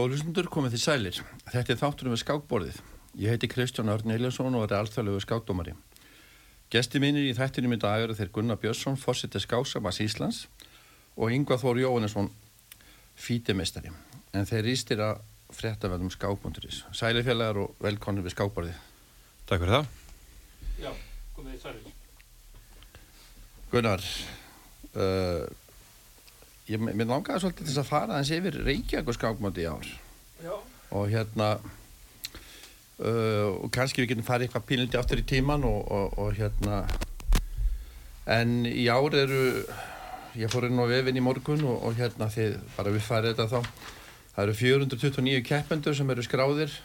Góður hlustundur komið því sælir. Þetta er þátturum við skákborðið. Ég heiti Kristján Örn Eliasson og er alþjóðlegu skákdómari. Gesti mínir í þættinum í dag eru þeir Gunnar Björnsson, fórseti skáksamans Íslands og Yngvar Þór Jóhannesson, fítimestari. En þeir rýstir að fréttaverðum skákbúnduris. Sælir félagar og velkonir við skákborðið. Takk fyrir það. Já, komið í sælir. Gunnar, uh, ég mér langaði svolítið til þess að fara aðeins yfir Reykjavík skákmóti í ár. Já. og hérna uh, og kannski við getum farið eitthvað pínliti aftur í tíman og, og, og hérna en í ár eru ég fór inn á vefin í morgun og, og hérna þið bara við farið þetta þá það eru 429 keppendur sem eru skráðir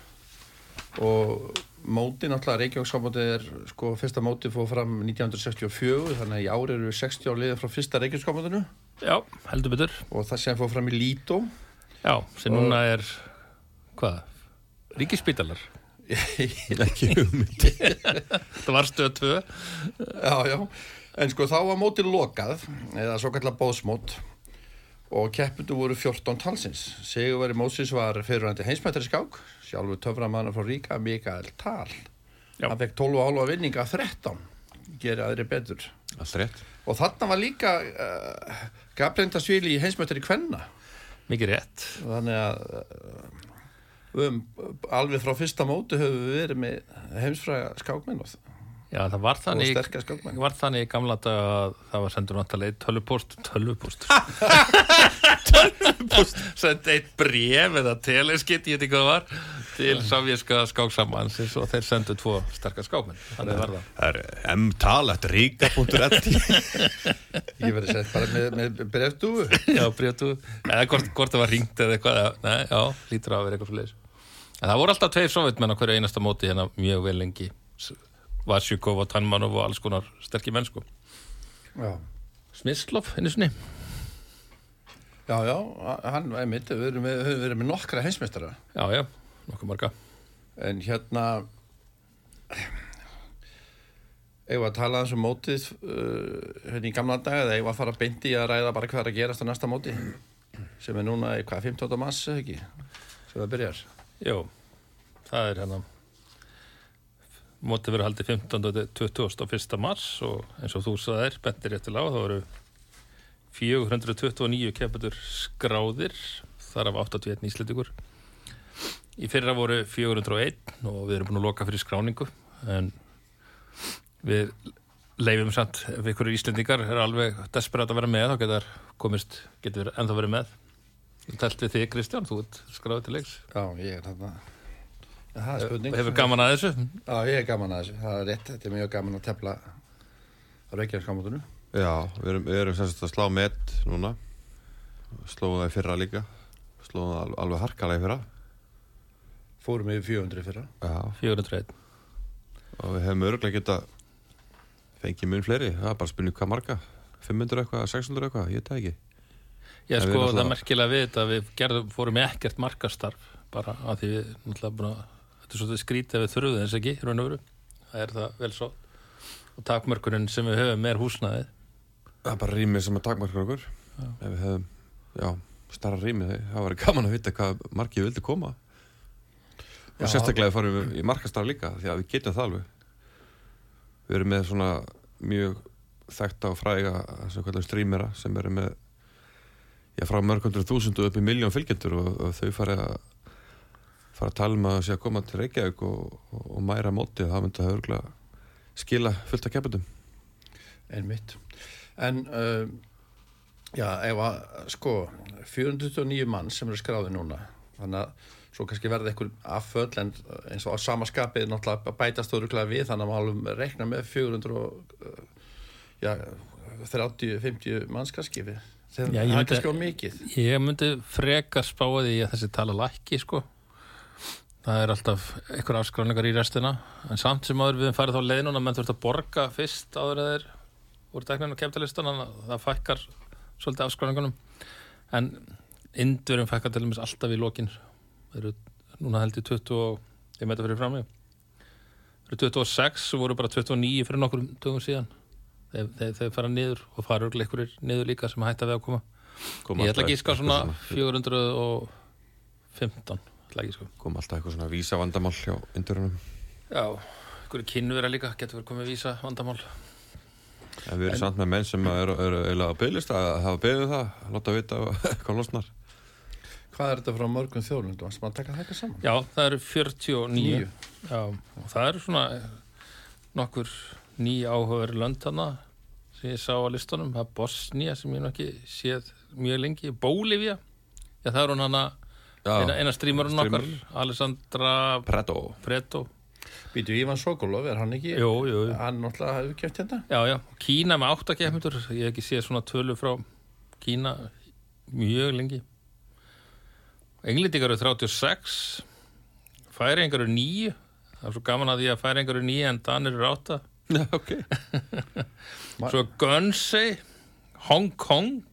og móti náttúrulega Reykjavíksámótið er sko fyrsta móti fóð fram 1964 þannig að í ár eru 60 á liðin frá fyrsta Reykjavíksámótinu Já, heldur betur. og það sem fóð fram í Lító Já, sem Og- núna er, hvað, ríkispítalar. Ekki hugmynd. Það var stöð 2. Já, já, en sko þá var mótið lokað, eða svo kallar bóðsmót og keppundu voru 14 talsins. Sigurveri mótsins var fyrirvændi heimsmættari skák, sjálfur töframannar frá Ríka, Mikael Tal. Já. Hann fekk 12 og hálfa vinninga af 13, gera aðri betur. Allt rétt. Og þarna var líka uh, Gabrienda Svili í heimsmættari Kvenna. Mikið rétt. Þannig að uh, um, alveg frá fyrsta móti höfum við verið með heimsfræga skákmenn og, Já, það var þannig, var þannig í gamla dag að það var sendur náttúrulega eitt tölvupóst, tölvupóst. tölvupóst, sendi eitt bref eða teleskitt, ég veit ekki hvað það var, til sovjerska skáksammansins og þeir sendu tvo sterkar skákmenn. Þannig var það. Það er m-talet, ríka.1 Ég verið sett bara með, með brefdúu. Já, brétu, eða hvort, hvort það var ringt eða eitthvað, nei, já, lítur að vera eitthvað fyrir En það voru alltaf tveir sovjetmenn á hverju einasta móti hérna mjög vel lengi Vasjukov og Tanmanov og alls konar sterkir mennsku Já. Smislov, einu sinni. Já, já, hann, einmitt, við með, við erum með nokkra heimsmeistara. Já, já, nokkuð marga. En hérna eigum að tala eins um mótið uh, hérna í gamla dag eða eigum að fara beint í að ræða bara hvað er að gerast á næsta móti? Sem er núna í hvað, 15. mass eða ekki? Sem það byrjar. Jó, það er hérna Mótið verið haldið 15. til 21. mars og eins og þú sagðir, bentir réttilega á, þá eru 429 keppatur skráðir, þar af 81 íslendingur. Í fyrra voru 401 og við erum búin að loka fyrir skráningu en við leifum samt ef ykkur íslendingar er alveg desperat að vera með þá getur komist, getur ennþá verið með. Ég telt við þig Kristján, þú ert skráðið til leiks. Já, ég er Já, það er spurning Hefur gaman að þessu? Já, ég er gaman að þessu, það er rétt þetta er mjög gaman að tefla á Reykjavíkskamótinu Já, við erum, við erum sem sagt að slá met núna. Slóðum það í fyrra líka. Slóðum það alveg, alveg harkalega í fyrra. Fórum yfir 400 í fyrra Já, 401. og við hefum öruglega geta fengið mun fleiri. Það er bara spurning hvað marga. 500 eitthvað, 600 eitthvað, ég veit það ekki. Já, En við sko, það er merkilega við þetta við gerðum, fórum ekkert markastarf bara að því við, náttúrulega, þetta er svolítið skrítið að við þurfum þess ekki, raun og veru það er það vel svo og takmörkurinn sem við höfum er húsnæðið Það er bara rýmið sem að takmarka okkur. Ef við hefum, já, starra rýmið, það var gaman að vita hvað margið vildi koma. Já. Og sérstaklega fórum við í markastarf líka, því að við getum það alveg. Við erum með svona mjög þekta og fræga streamera sem eru með já, frá mörg hundruð þúsundu upp í miljón fylgjendur og, og þau fara að fara að tala um að sé að koma til Reykjavík og, og, mæra mótið, það myndi það örgulega skila fullt af keppendum. Einmitt. En, uh, já, ef að, sko, 429 mann sem eru skráði núna, þannig að svo kannski verði eitthvað afföll en eins og á sama skapið náttúrulega bætast þú rúklega við, þannig að maður reikna með 400 og, uh, já, 30-50 manns kannski við. Þegar Já, það ég er myndi- kannski á mikið. Ég myndi frekar spáði í að þessi tala lækki, sko það er alltaf einhver afskráningar í restina. En samt sem áður við farið þá leið núna menn þurft að borga fyrst áður að þeir úr dekninu kemtalistan þannig að það fækkar svolítið afskráningunum. En indverjum fækkar til dæmis alltaf í lokin. Þeir eru núna held ég 20 og ég með þetta fyrir fram mig þeir eru 26 og voru bara 29 fyrir nokkur dögum síðan. Þeir, þeir, fara niður og fara einhverjir niður líka sem hætta við að koma. Koma Ég ætla að eitthvað svona 400 og 15, ætla ekki sko. Kom alltaf eitthvað svona vísa vandamál hjá indurunum Já, einhverju kynvera líka getur verið komið vísa vandamál en við erum samt með menn sem eru, eru eiginlega á bygglista að hafa beðið það, að láta vita hvað losnar. Hvað er þetta frá mörgum þjóðlundum? Sem að taka þetta saman? Já, það eru 49 Níu. Já, og það eru svona nokkur ný áhugaður lönd hana sem ég sá á listunum, það er Bosnia sem ég nú ekki séð mjög lengi, Bólivía Já, það er hún hana eina, eina strímurinn okkar. Alessandra Predo Preto. Býtu Ívan Sokolov, er hann ekki? Jú, jú, jú. Hann náttúrulega hefur kjöpt hérna? Já, já, Kína með áttakefndur ég hef ekki séð svona tölu frá Kína mjög lengi. Englendingar eru 36 Færingar eru 9 það er svo gaman að því að Færingar eru 9 en Danir eru 8 Já, ok. Svo Guernsey Hong Kong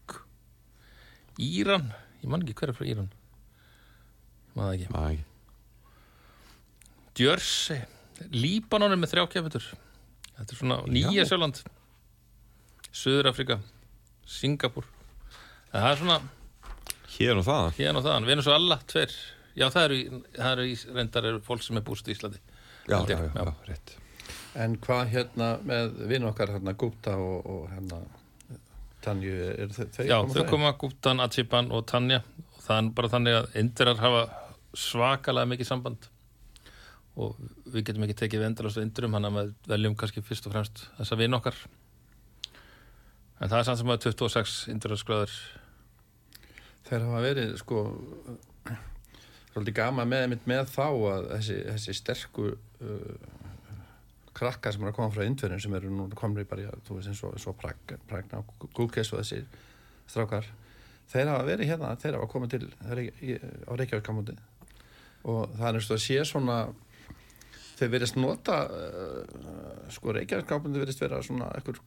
Íran. Ég man ekki hver er frá Íran ég man það ekki. Jersey. Líbanon er með þrjá kefndur þetta er svona nýja sjöland Suður-Afrika Singapur það er svona Hér og það hérna og þaðan, Venezuela, tver já það eru, í- það eru í, reyndar eru fólk sem er búst í Íslandi. Já, já, já, já. já, rétt. En hvað hérna með vinn okkar hérna Gupta og, og hérna Tanju, er þau þau já, koma þau þau? koma Guptan, Atsipan og Tanja og það er bara þannig að indirar hafa svakalega mikið samband. Og við getum ekki tekið endalast á indirum, hann að við veljum kannski fyrst og fremst þessa vinn okkar. En það er samt sem að 26 indirarskröður Þeir hafa verið sko svolítið gama með, með þá að þessi, þessi sterku uh, krakkar sem eru að koma frá indverðin sem eru nú komri bara í að þú veist eins og, og Prag, Pragna og Gúkes og þessi strákar þeir hafa verið hérna, þeir hafa komið til á Reykjavíkamóti og það er eins og að sé svona þeir verðist nota uh, sko Reykjavíkamóti verðist vera svona ekkur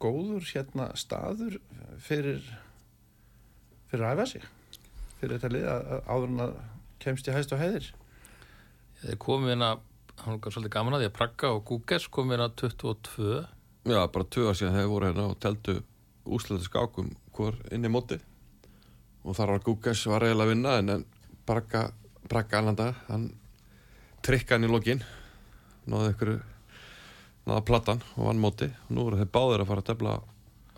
góður hérna staður fyrir fyrir að æfa sig. Fyrir þetta lið að, að áður en að kemst í hæst og heiðir þeir komið inn að hann var svolítið gaman að því að Praga og Gúges komið inn að 22 Já, bara tvö ár síðan hefur voru hérna og teldu úsleita skákum hvor inn í móti og þar var Gugas var eiginlega að vinna en, en Braga Alanda hann trikka hann í lokin náði ykkur náði platan og vann móti. Og nú eru þeir báðir að fara að tefla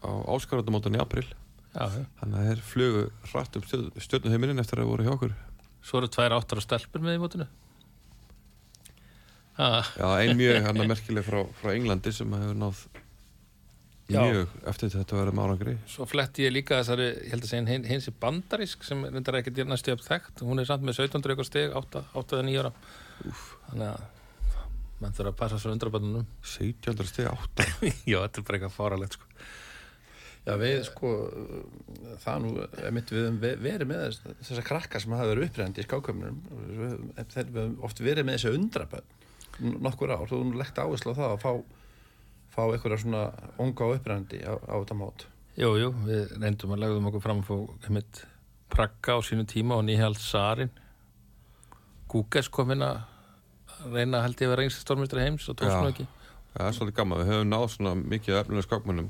á áskaröndumótan í april já, þannig að þeir flugu rætt um stjórnuheiminin eftir að voru hjá okkur. Svo eru tvær áttar og stelpur með í mótinu? Ha, Já, ein mjög hann merkileg frá, frá Englandi sem hefur náð. Mjög eftir þetta að vera með árangri Svo fletti ég líka þessari, ég held að segja hin, hins er bandarisk sem reyndar ekkert næstu upp þekkt. Hún er samt með 17 eitthvað stig 8 eða 9 ára. Þannig að mann þurfa að passa svo undraböndunum 17. steg 8 Já, þetta er bara eitthvað fáralegt sko. Já, við sko það nú, einmitt við höfum ve- verið með þess, þessa krakka sem hafa verið upprænandi í skákömmunum við höfum- oft verið með þessi undrabönn nokkur ár, þú hefur nú legt áherslu á það að fá, fá einhverja svona unga og upprænandi á, á þetta mót? Jú, jú, við reyndum að legðum okkur fram að fá einmitt Prakka á sínu tíma og Nihald Sarin. Gúges kom inn að reyna held ég að vera reyngst stórmistri heims og tókst Já. nú ekki. Það er svolítið gaman, við höfum náð svona mikið efnilega skákmönnum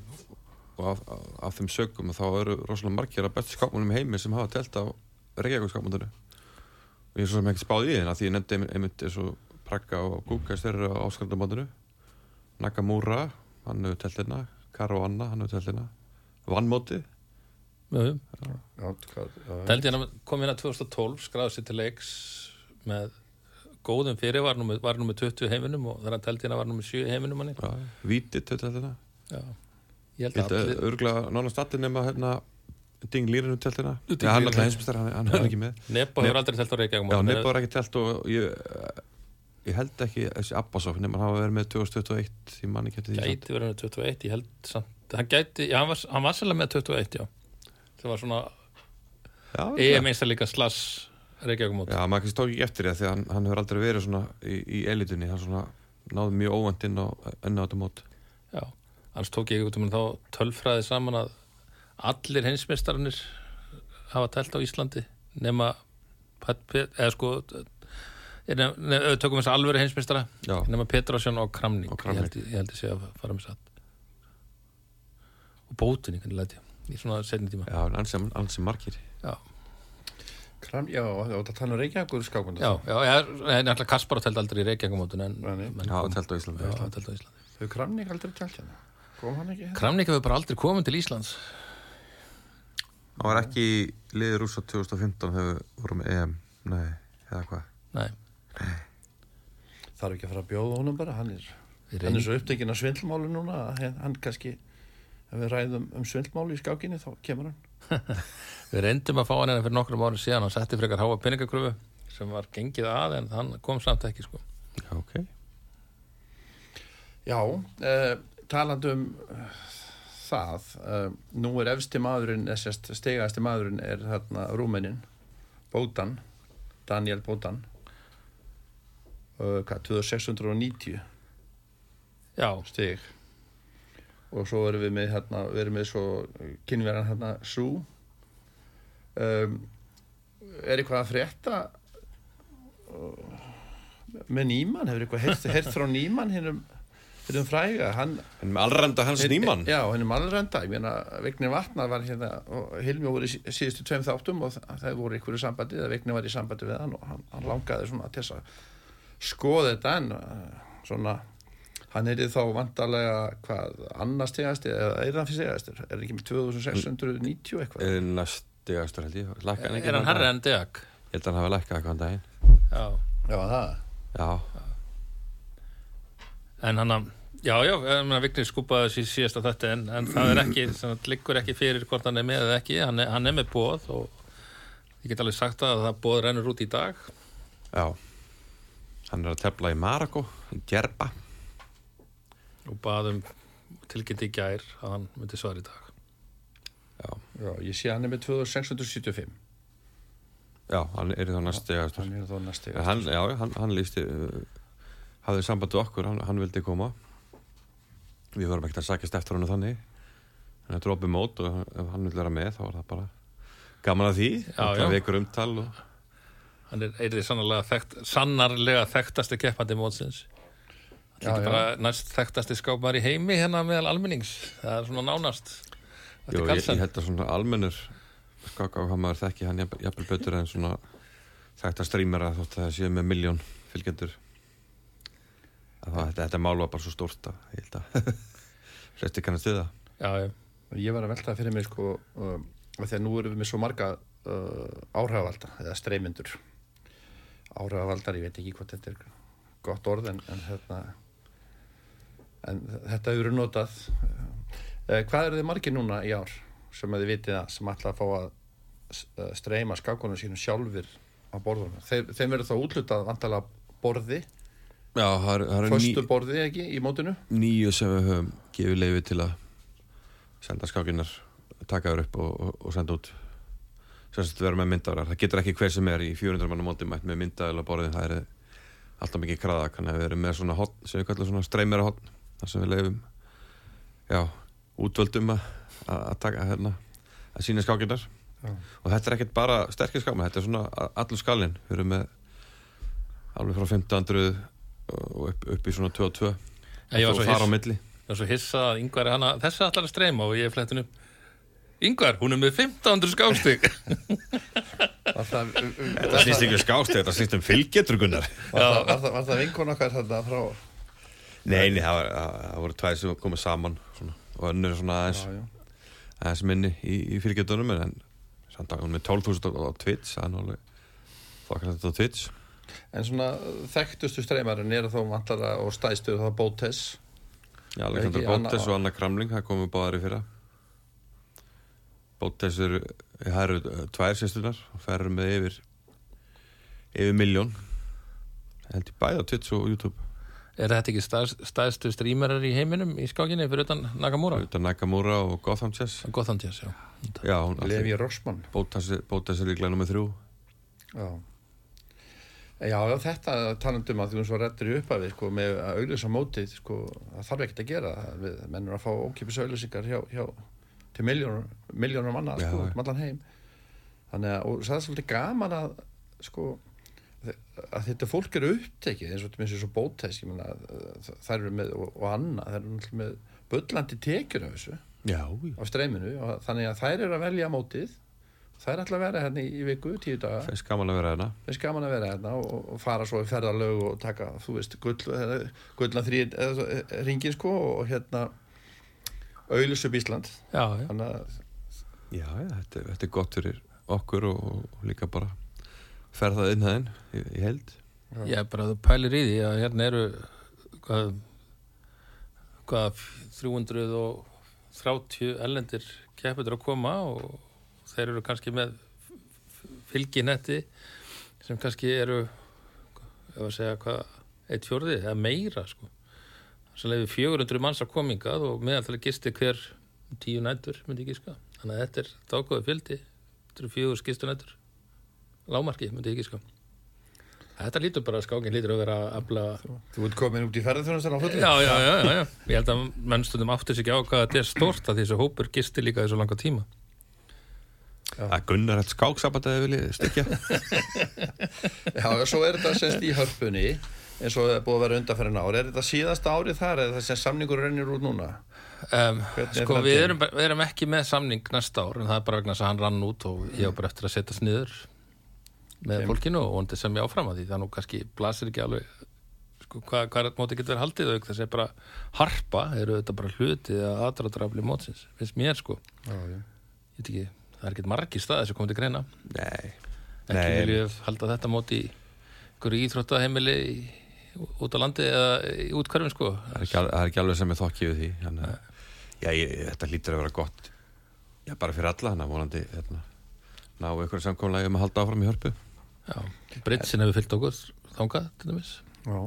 og af, af, af þeim sögum þá eru rosalega margir að bestu skákmönnum í heimi sem hafa telt á Reykjavík skákmöndinu og ég er svo sem ekki spáð í þeim því ég nefndi einmitt- eins og Praga og Gugas þeir eru á áskrandamóndinu Nakamura, hann hefur telt hérna Caruana, hann hefur telt hérna Vannmóti, ég að kom að 2012 skráði sér til leiks með góðum fyrir var með 20 í heiminum og þannig að ég að var nú með 7 í heiminum manni. ja, Víti telt hérna Já. Ég held að örgulega nánast allir nema hérna Ding Lýrinu telt hérna hann er hann, hann er ekki með. Nebo hefur aldrei telt á Reykjavík Já, Nippa var ekki telt og ég, ég held ekki þessi Abbasov nema hann hafa verið með 2021 ég man ekki eftir því. Gæti verið með 21, ég held samt hann gæti, já, hann var, hann var sérlega með 21, já. Það var svona Já, EM einstar líka slass Reykjavík mót Já, maður kannski tók ekki eftir því að hann, hann hefur aldrei verið svona í, í elitunni hann svona náði mjög óvænt inn á enna á þetta mót. Já, annars tók ég út um þá tölfræði saman að allir heimsmeistarannir hafa telt á Íslandi nema eða sko nefn, tökum þess að alveg heimsmeistara Já, nema Petrosjón og Kramning, Og Kramning. Ég, held, ég held ég sé að fara með satt. Og bótinni, hvernig læti ég? Í svona setni tíma. Já, ansi, ansi margir. Já, Kram, já, það að tala um Reykjavíkur skákund Já, já, já, en alltaf Kaspar telt aldrei í Reykjavíkumótun en kom- telt á Íslandi. Þau Kramnik aldrei tjált hérna? Kom hann ekki hérna? Kramnik hefur bara aldrei komið til Íslands. Það var ekki í liði rúsa 2015 þegar við vorum EM Nei, eða hvað? Nei, Þarf ekki að fara að bjóða honum bara Hann er, hann er svo upptekinn af svindlmálu núna að hann- Hann kannski Ef við ræðum um svindlmálu í skákinni þá kemur hann. Við reyndum að fá hann hérna fyrir nokkrum árum síðan og setti frekar háa peningakröfu sem var gengið að en hann kom samt ekki sko. Já, ok. Já, uh, talandi um uh, það, uh, nú er efsti maðurinn, þessast stegasti maðurinn er þarna rúmenin, Bótan, Daniel Bótan, hvað, 2690 Já, steg og svo erum við með hérna, við erum með svo kynverðan hérna Sú um, er eitthvað að frétta? Uh, með Nýmann, hefur eitthvað heyrt frá Nýmann hinnum hinnum fræga, hann En með allranda hans nýmann Já, henni mannrenda, ég meina Vignir Vatnar var hérna og Hilmi voru í sí- síðustu tveim þáttum og það voru ykkur í sambandi eða Vignir var í sambandi við hann og hann, hann langaði svona til þess að skoða þetta en uh, svona hann er þá vantarlega hvað annars tegasti eða er hann fyrir segastur er ekki með 2690 eitthvað? Er næstigastur held ég. Lækka ekki er hann þann herri dag? en Deag? Ég held að hann hafi lækkað eitthvað daginn. Já, Já, það? Já, en hann að Já, já, ég meina, Vignir skúpaði sér síðasta þetta en, en það er ekki, sem sagt, liggur ekki fyrir hvort hann er með eða ekki, hann er, hann er með bóð og ég get alveg sagt það að það bóð rennur út í dag. Já Hann er að tefla í Marako í Gerba. Og baðum tilkynnti í gær að hann myndi svara í dag. Já, Já, ég sé hann er með 2675 já hann er þá næstigastur hann er þá næsti En hann, já, hann, hann lísti uh, hafði samband við okkur, hann, hann vildi koma. Við vorum ekkert að sækjast eftir hann þannig. Hann er dropið mót og ef hann vil vera með þá var það bara gaman að því. Það vekur umtal og, hann er eirði sannarlega, þekkt, sannarlega þekktasti keppandi mótsins. Það er bara næst þekktasti skápmaður í heimi hérna meðal almennings. Það er svona nánast. Er ég, ég held að svona almennur maður þekki hann jafnvel betur en svona þekkt að streamera þótt að það séu með miljón fylgjendur. Þetta, þetta mál var bara svo stórt að ég held að flesti kannast við það. Já, já, ég var að velta fyrir mig sko um, að nú erum við með svo marga uh, áhrifavalda eða streymindur áhrifavaldar, ég veit ekki hvort þetta er gott orð en, en, hérna, en þetta verið notað. Uh, hvað eru þið margir núna í ár sem að þið vitið að sem ætla að fá að uh, streyma skákunum sínum sjálfur á borðunum? Þeir, þeim verður þá útlutað vantalega borði? Já, það eru- það eru ný, föstu borði ekki í mótinu? nýju sem við höfum gefið leiði til að senda skákinnar taka þér upp og, og, og senda út sem sagt vera með myndaðar það getur ekki hver sem er í 400 manna móti mætt með myndaðar á borðin, það er alltaf mikið kraða, kannar við erum með svona hotn sem við kallum svona streymera hotn þar sem við leifum já, útvöldum að, taka hérna að sína skákinnar Já. og þetta er ekkert bara sterkir skáma, þetta er svona allur skalinn, við erum með alveg frá 1500 og upp, upp í svona 22 ég var og svo þar á milli. Ég var svo hissa að Yngvar er hana, þessi ætlar að streyma og ég fletti henni upp. Yngvar, hún er með 1500 skákstig. Var það, Þetta snýst ekki um skást, þetta snýst um fylgjetur Gunnar. Var það, var það, var það vinkon okkar þarna frá Nei, nei, það, var, það, voru tvær sem komið saman svona, og önnur svona aðeins, já, já. aðeins minni í, í fylgjetunum en samt að hún er með 12.000 á, Twitch er þokkar þetta á Twitch. En svona þekktustu streymarinn er þá vantara og stæðstu þá Bótes Já, Alexander Bótes og Anna Kramling það komið báðar í fyrra Bótes eru það eru uh, tvær sérstunar og eru með yfir yfir miljón held ég bæði á Twitch og YouTube. Er þetta ekki stæðst, stæðstu strímerar í heiminum í skákinni fyrir utan Nakamura? Utan Nakamura og Gotham Chess. Gotham Chess, já. Já, hún Levi Rossmann er- Bótes er líklega nummið þrjú. Já. Já, já, þetta talandum að þú eins og reddur í upphafi sko, með að auglýsa mótið sko, það þarf ekkert að gera. Það við mennur að fá ókipis auglýsingar hjá, hjá til miljónur, manna Já, sko, já. um allan heim. Þannig að, og það er svolítið gaman að sko að þetta fólk eru upptekið eins og þetta minnst svo bótæs ég meina, að þær eru með og, og annað, þær eru með bullandi tekjur af þessu. Já, á streyminu og þannig að þær eru að velja mótið. Það er alltaf að vera hérna í, viku, tíu daga. finnst gaman að vera hérna. Það er gaman að vera hérna og, og fara svo í ferðarlög og taka, þú veist, gull, gullna þrý ringin sko og hérna auðlus upp Ísland. Já, já. Að, já, já þetta, er- þetta er gott fyrir okkur og, og líka bara ferðað inn hæðin í, í held Ég er bara að þú pælir í því að hérna eru hvað, hvað 330 ellendir kepputur að koma og þeir eru kannski með fylginetti sem kannski eru ef að segja hvað eitt fjórði eða meira sko sem leiði 400 manns að komingað og meðal gisti hver tíu nætur myndi ég giska þannig að þetta er dágóði fjöldi þetta eru fjögur skistu nætur lámarki myndi ég giska Þetta lítur bara, skákin lítur að vera að afla... þú ert komin út í ferðarþjónastan á fullu. Já, já, já, já, já. Ég held að menn stundum áttir sig ekki á hvað þetta er stort að þessu hópur gisti líka þessu langa tíma. Það Gunnar hætt skáksabbat að þið viljið stykja Já, og svo er þetta semst í hörpunni eins og það er búið að vera undanferðin ár. Er þetta síðasta árið þar eða það sem samningur rennir út núna? Um, er sko, framtíðin? við erum, við erum ekki með samning næsta ár, en það er bara vegna þess að hann rann út og ég á bara eftir að setjast niður með Þeim- fólkinu og vondi sem ég áfram að því. Það nú kannski blasir ekki alveg sko, hvað, hvað móti getur verið haldið auk þess að bara harpa eru þetta bara hluti að aðdraðdrafli mótsins, finnst mér sko. Já, já. Ég veit ekki, það er ekkert margir staðir sem komið til greina. Nei, ekki viljum halda þetta móti í íþróttaheimili í, út á landi eða í útkörfin sko það er það er ekki alveg sem er þokki við því þannig að já, ég, þetta lítur að vera gott já, bara fyrir alla þannig að vonandi hérna, ná einhverju samkomlega um að halda áfram í hörpu Já, Britsin hefur fyllt okkur þangað til dæmis Já.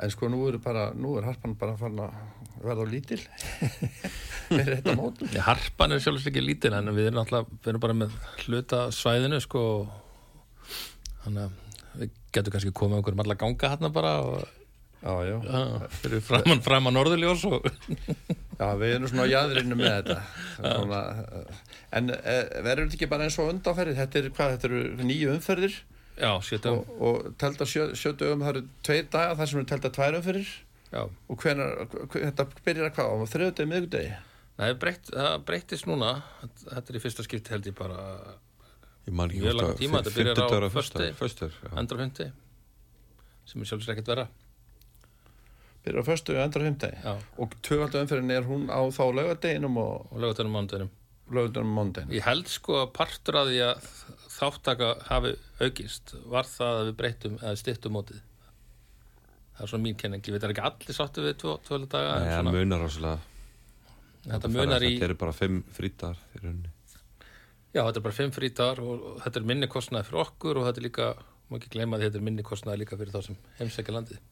En sko nú er bara, nú er harpan bara farin að verða á lítil með þetta mót. Já, Harpan er sjálfslega ekki lítil en við erum alltaf, við erum bara með hluta svæðinu sko þannig að við getum kannski komið okkur um alla ganga hérna bara og Já, já. já, fyrir framan, framan norðurljós og Já, við erum svona á jæðrinu með þetta. Svona, eh, en eh, verður þetta ekki bara eins og undanferðir? Þetta er hvað, þetta eru nýju umferðir já, sjötum og, og telta sjö, sjö dögum, það eru tveir dagar þar sem eru telta tvær umferðir já, og hvenar, þetta byrjar að hvað, á þriðudegi, miðgudegi? Nei, breytt, það breyttist núna þetta er í fyrsta skipti held ég bara ég man ekki Mjög langan tíma, þetta byrjar á föstur endra hundi sem er sjálfslega ekkert vera Byrjar á föstu og endra fymdegi. já, Og tvöfaldu umferðin er hún á þá laugardeginum og og lögutunum mánudeginum. Laugardeginum mondegin. Ég held sko að partur að því að þáttaka hafi aukist var það að við breyttum eða styttum mótið. Það er svona mín kenning, ég veit að ekki allir sáttu við tvo daga en Nei, munar þetta munar í þetta eru bara fimm frítar í rauninni já, þetta er bara fimm frítar og, og þetta er minni kostnaði fyrir okkur og þetta er líka, má ekki gleyma því þetta er minni kostnaði líka fyrir þá sem heimsækja landið.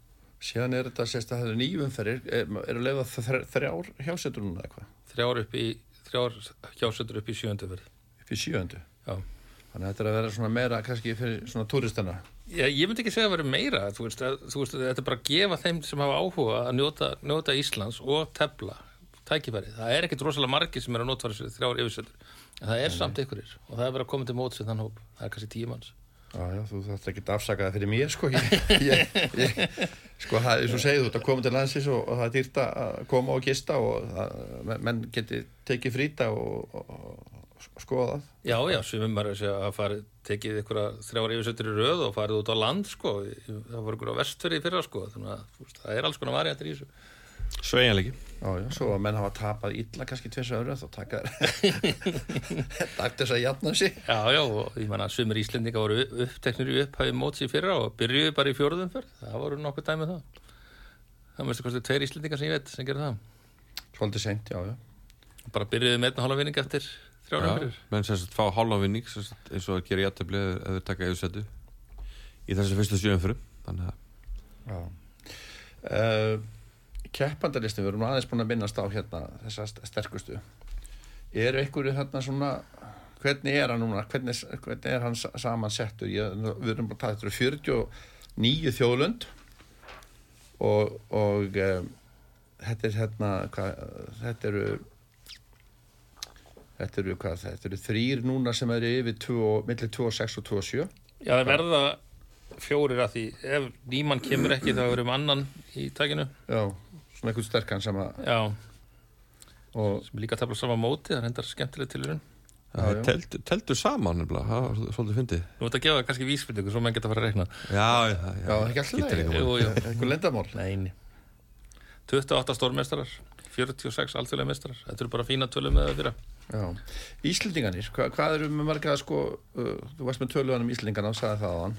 Síðan er þetta sérst að það eru er, eru leiða þrjár hjásetur núna eitthvað, þrjár upp í, þrjár hjásetur upp í sjöndu verð upp í sjööndu. já. Þannig að þetta er að vera svona meira kannski fyrir svona túristana. Já, ég myndi ekki segja að vera meira. Þú veist, að, þú veist, þetta er bara að gefa þeim sem hafa áhuga að njóta, njóta Íslands og tefla tækifæri það er ekkit rosalega margir sem er að nota þessu þrjár yfirsöldur en það er samt ykkurir og það er verið að koma til móts við þann hóp. Það er kannski tíu manns. Já, já, þú þarft ekki að afsaka það fyrir mér, sko. Ég, ég, ég, sko, það er eins og segið, þú ert að koma til landsins og, og það er dýrt að koma og gista og það, menn- geti tekið frýta og, og, og skoða það. Já, já, sumum maður að segja að farið tekið ykkur þrjár yfirsöldur í röð og farið út á land sko, það voru ykkur á vestfyrir í fyrra sko, þannig að það er alls konar variantir í þessu. Sveiginleiki Já, já, svo að menn hafa tapað illa kannski tvis öðru þá taka þetta eftir þess að jafna sig. Já, já, og ég menna sumir Íslendinga voru uppteknir í upphæfi móts í fyrra og byrjuðu bara í fjóruðum fyrr það voru nokkuð dæmið það. Það mérstu kostið tveir Íslendingar sem ég veit sem gerir það. Svolítið seint, já, já. bara byrjuðu með einn og hálfa vinning eftir þrjára Já, fyrir menn sem sagt fá hálfa vinning sem sagt, eins og að gera jættabli eða taka keppandalistin, við erum aðeins búin að minnast á hérna þessa st- sterkustu. Er einhverju þarna svona, hvernig er hann núna, hvernig, hvernig er hann sa- samansettur? Ég, við erum bara eru 49 þjóðlönd og, og um, þetta er hérna, hvað, þetta eru Þetta eru hvað, þetta eru þrýr núna sem eru yfir 2, millir 2 og 6 og 2 og 7. Já, það verða fjórir að því ef nýmann kemur ekki þá verðum annan í takinu Já, svona einhvern sterkan sem að, Já, og sem er líka að tafla saman móti það er hendar skemmtileg Já, þeir já. teldu, teldu saman nefnilega, það var svolítið- fyndið Nú ert að gefa kannski vísbyrningu svo menn geta að fara að reikna Já, já, Já, það er ekki alltaf. Eitthvað lendamál. Neini 28 stórmeistarar 46 alþjóðlega meistarar Þetta eru bara fína tölum með það fyrir Já. Íslendinganir, hva, hvað eru með marga sko, uh, þú varst með töluðan um Íslendingana og sagði það á hann.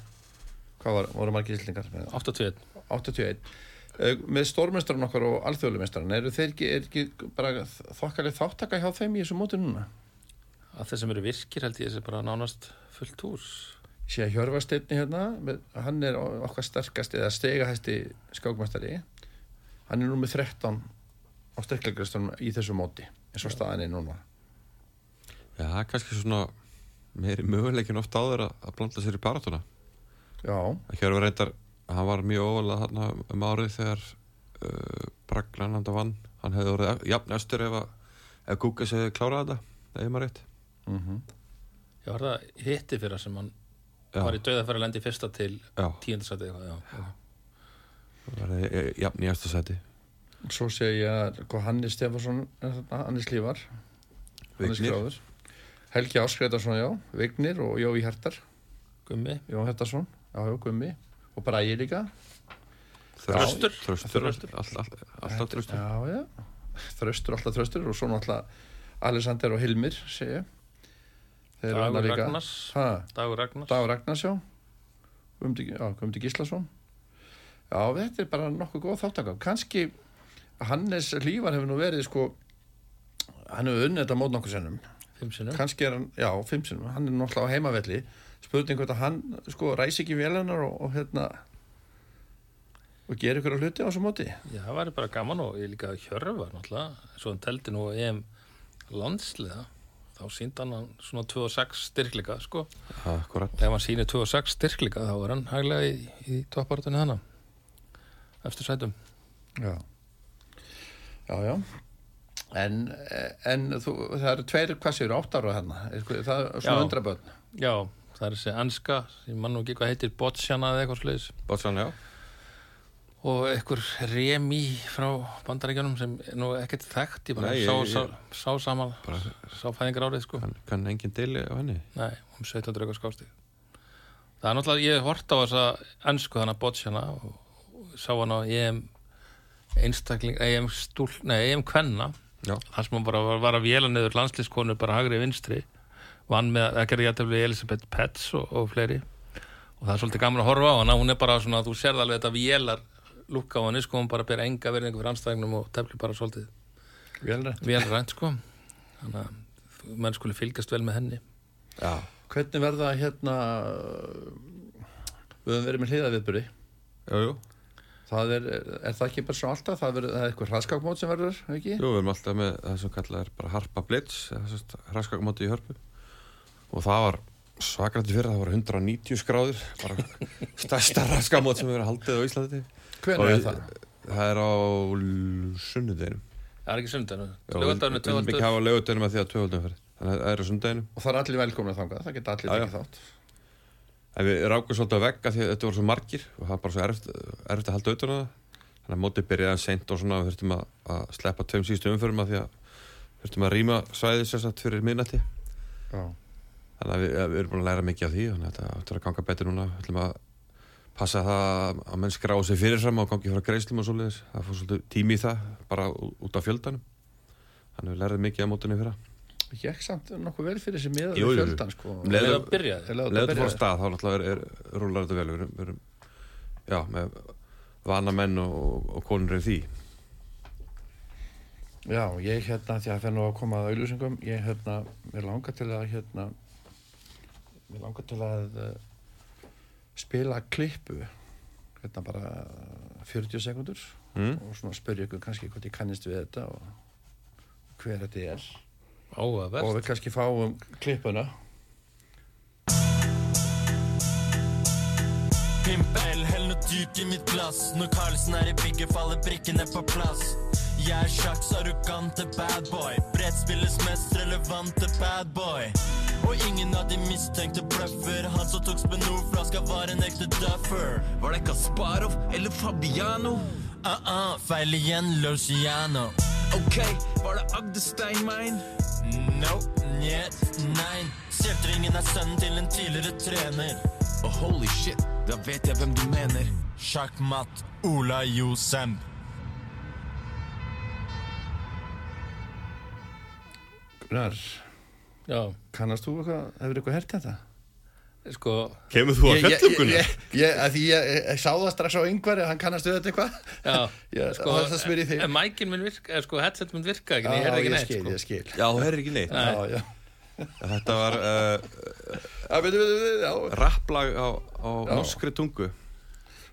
Hvað var, voru margir Íslendingar með 81 81? Uh, með stórmestran okkar og alþjóðlumestran, eru þeir ekki, er ekki bara þokkalið þáttaka hjá þeim í þessu móti núna? að þeir sem eru virkir held ég þessi bara nánast fullt hús Ég sé að Hjörvarsteinni hérna, með, hann er okkar sterkasti eða stegahæsti skákmestari. Hann er nú með 13 á styrklegristunum í þessu móti, eins og staðan er núna. Já, það er kannski svona meiri möguleikin oft áður að, að blanda sér í baratuna Já, Hér var reyndar, hann var mjög óvalað þarna um árið þegar uh, Bragnananda vann. Hann hefði orðið jafn östur ef, ef Gugas hefði klárað þetta ef ég maður rétt. Mm Já, var það hitti fyrir sem hann Já, var í dauða fyrir að lendi fyrsta til já, tíundasæti eitthvað, já. það var eh, jafn í eftir seti svo sé ég að Hannes Stefansson, Lífar, Hannes Vignir. Gráður. Helgi Áskreitarsson, já, Vignir og Jói Hertar, Gummi, Jón Hertarsson, já, já, Gummi og Bræði líka. Þröstur. Þröstur, Þröstur. all, all, alltaf Þröstur Já, já, Þröstur, alltaf Þröstur og svo náttúrulega Alexander og Hilmir, sé ég. Þeir eru Dagur. Ragnars Ha, Dagur Ragnars Dagur Ragnars, já. Guðmundi Gíslason. Já, þetta er bara nokkuð góð þáttaka. Kanski Hannes Lífar hefur nú verið, sko, hann hefur unnið þetta mót nokkuð sennum. Fimm sinnum kannski er hann, já, fimm sinum hann er náttúrulega á heimavelli spurning hvort að hann, sko, ræsi ekki vélunar og, og hérna og gera ykkur á hluti á þessu móti? Já, það væri bara gaman og ég líka hjörfa náttúrulega, svo hann teldi nú EM landsliða þá síndi hann svona 2-6 styrkleika sko, Akkurat ef hann sýnir 2-6 styrkleika þá er hann hæglega í, í toppartunni þannig eftir sætum. Já. Já, já. En, en þú, það eru tveir, hvað séu, átt ára hérna það er svona Já. undra börn Já, það er þessi enska ég mann nú ekki hvað heitir Botsjana eða eitthvað sliðis Botsan, já. Og einhver Remi frá bandaríkjunum sem nú ekkert þekkt ég bara Nei, sá, ég- sá, ég- sá saman Bara- sá fæðingar árið sko. kann, kann engin deili á henni. Nei, um 17 draugar skástíð. Það er náttúrulega, ég hort á þessa ennsku þannig að bottsjana og, og sá hann á EM einstakling, EM stúl, nei, EM kvenna. Já. þar sem hann bara var, var að véla niður landslískonu bara hagri vinstri vann með, það gerði jættefli Elisabeth Petz og, og fleiri. Og það er svolítið gaman að horfa á hana, hún er bara svona, þú sérð alveg þetta vélar lúka á henni, sko, hún bara ber enga verðingu fyrir anstæðingnum og tefli bara svolítið Velrætt. velrænt, sko. Þannig að menn skuli fylgast vel með henni. Já. Hvernig verða hérna við höfum verið með hliðaviðbyrði Jú, jú. Það er, er það ekki bara svo alltaf? Það, verður, það er eitthvað hraðskákmót sem verður, ekki? Jú, við erum alltaf með það sem kallað er bara Harpa Blitz hraskakamóti í hörpu og það var svakrætti fyrir það var 190 skráður bara stærsta hraskakamót sem erum haldið á Íslandi. Hvernig er það? Það er á sunnudeginum. Það er ekki Já, Við lögandaginu við viljum ekki hafa lögudeginum að því að tvöfaldum fyrir Þannig að það er á sunnudeginum. Og það er allir velkomna þangað, það geta allir tekið þátt. En við rákum svolítið að vegga því að þetta voru svo margir og það var bara svo erfitt, erfitt að halda auðvitað. Þannig að mótið byrjaði seint og svona við þurftum að, að sleppa tveim síðustu umförum að því að þurftum að rýma svæðið sérsagt fyrir miðnætti. Þannig að við, að við erum búin að læra mikið af því þannig að þetta áttur að ganga betur núna. Við ætlum að passa það að menn skrá sig fyrirfram og gangi frá greiðslum og svoleiðis. Það fór svolítið tími í það bara út af fjöldanum. Þannig að við lærðum mikið af mótunni fyrra. ekki ekki samt nokkuð vel fyrir þessi miða við fjöldan sko leið- Leða að að Leður þetta þú fór byrjaði. stað þá náttúrulega rúlar þetta vel. Við erum, við erum já, með vana menn og, og konur í því. Já, ég hérna, því að það fer nú að koma að auðlýsingum, ég hérna, mér langar til að hérna, mér langar til að uh, spila klippu, hérna bara 40 sekundur Mm? og svona spyrja ykkur kannski hvort ég kannist við þetta og hver þetta er. Áhugavert og við kannski fáum klippuna. Pimp L, hell noe dyrt i mitt glass Når Carlsen er i bygget, faller brikkene på plass Jeg er sjakks arrogante bad boy Brettspillets mest relevante bad boy Og ingen av de mistenkte bløffer Han som tok Spenor-flaska var en ekte duffer Var det Kasparov eller Fabiano? Uh-uh, feil igjen, Luciano Ok, var det Agde Steinmein? No, njet, nei. Kjeltringen er sønnen til en tidligere trener. Oh, holy shit, da vet jeg hvem du mener. Sjakkmatt Ola Josem. Gunnar, Já, kannast þú eitthvað, hefur eitthvað hert þetta? sko, Kemur þú að Ég- ég- fellum, Gunnar? ég- ég- Því ég, ég, ég sá það strax á yngvar hann kannast við þetta eitthvað já, Ég- sko, það spyr ég þig. en mækin minn virka, eða sko, headset minn virka ekki, ég Já, heyrði ekki ég neitt, skil, sko. ég skil Já, þú heyrðir ekki neitt. Nei. Já, já Þetta var uh, rapplag á, á norskri tungu.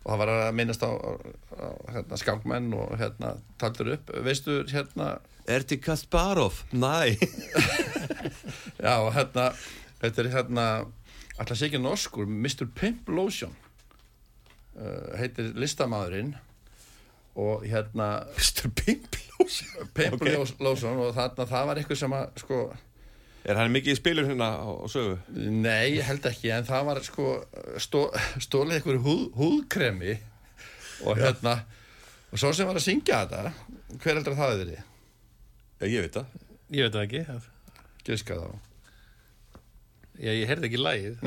Og það var að minnast á, á, hérna, skákmenn og hérna taldur upp, veistu hérna Erti Kasparov? Næ. já, hérna þetta er hérna alltaf sé ekki norskur, Mr. Pimp Lotion uh, heitir listamæðurinn og hérna Mr. Pimp Ok. okay. Lotion og þarna það var eitthvað sem að sko, Er hann mikið í spilur hérna á, á sögu? nei, ég held ekki en það var sko stó, stólið eitthvað húð, húðkremi og hérna og svo sem var að syngja þetta hver heldur að það er því? Já, ég veit það. Ég veit það ekki, það- Giska þá ég, ég heyrði ekki lægið.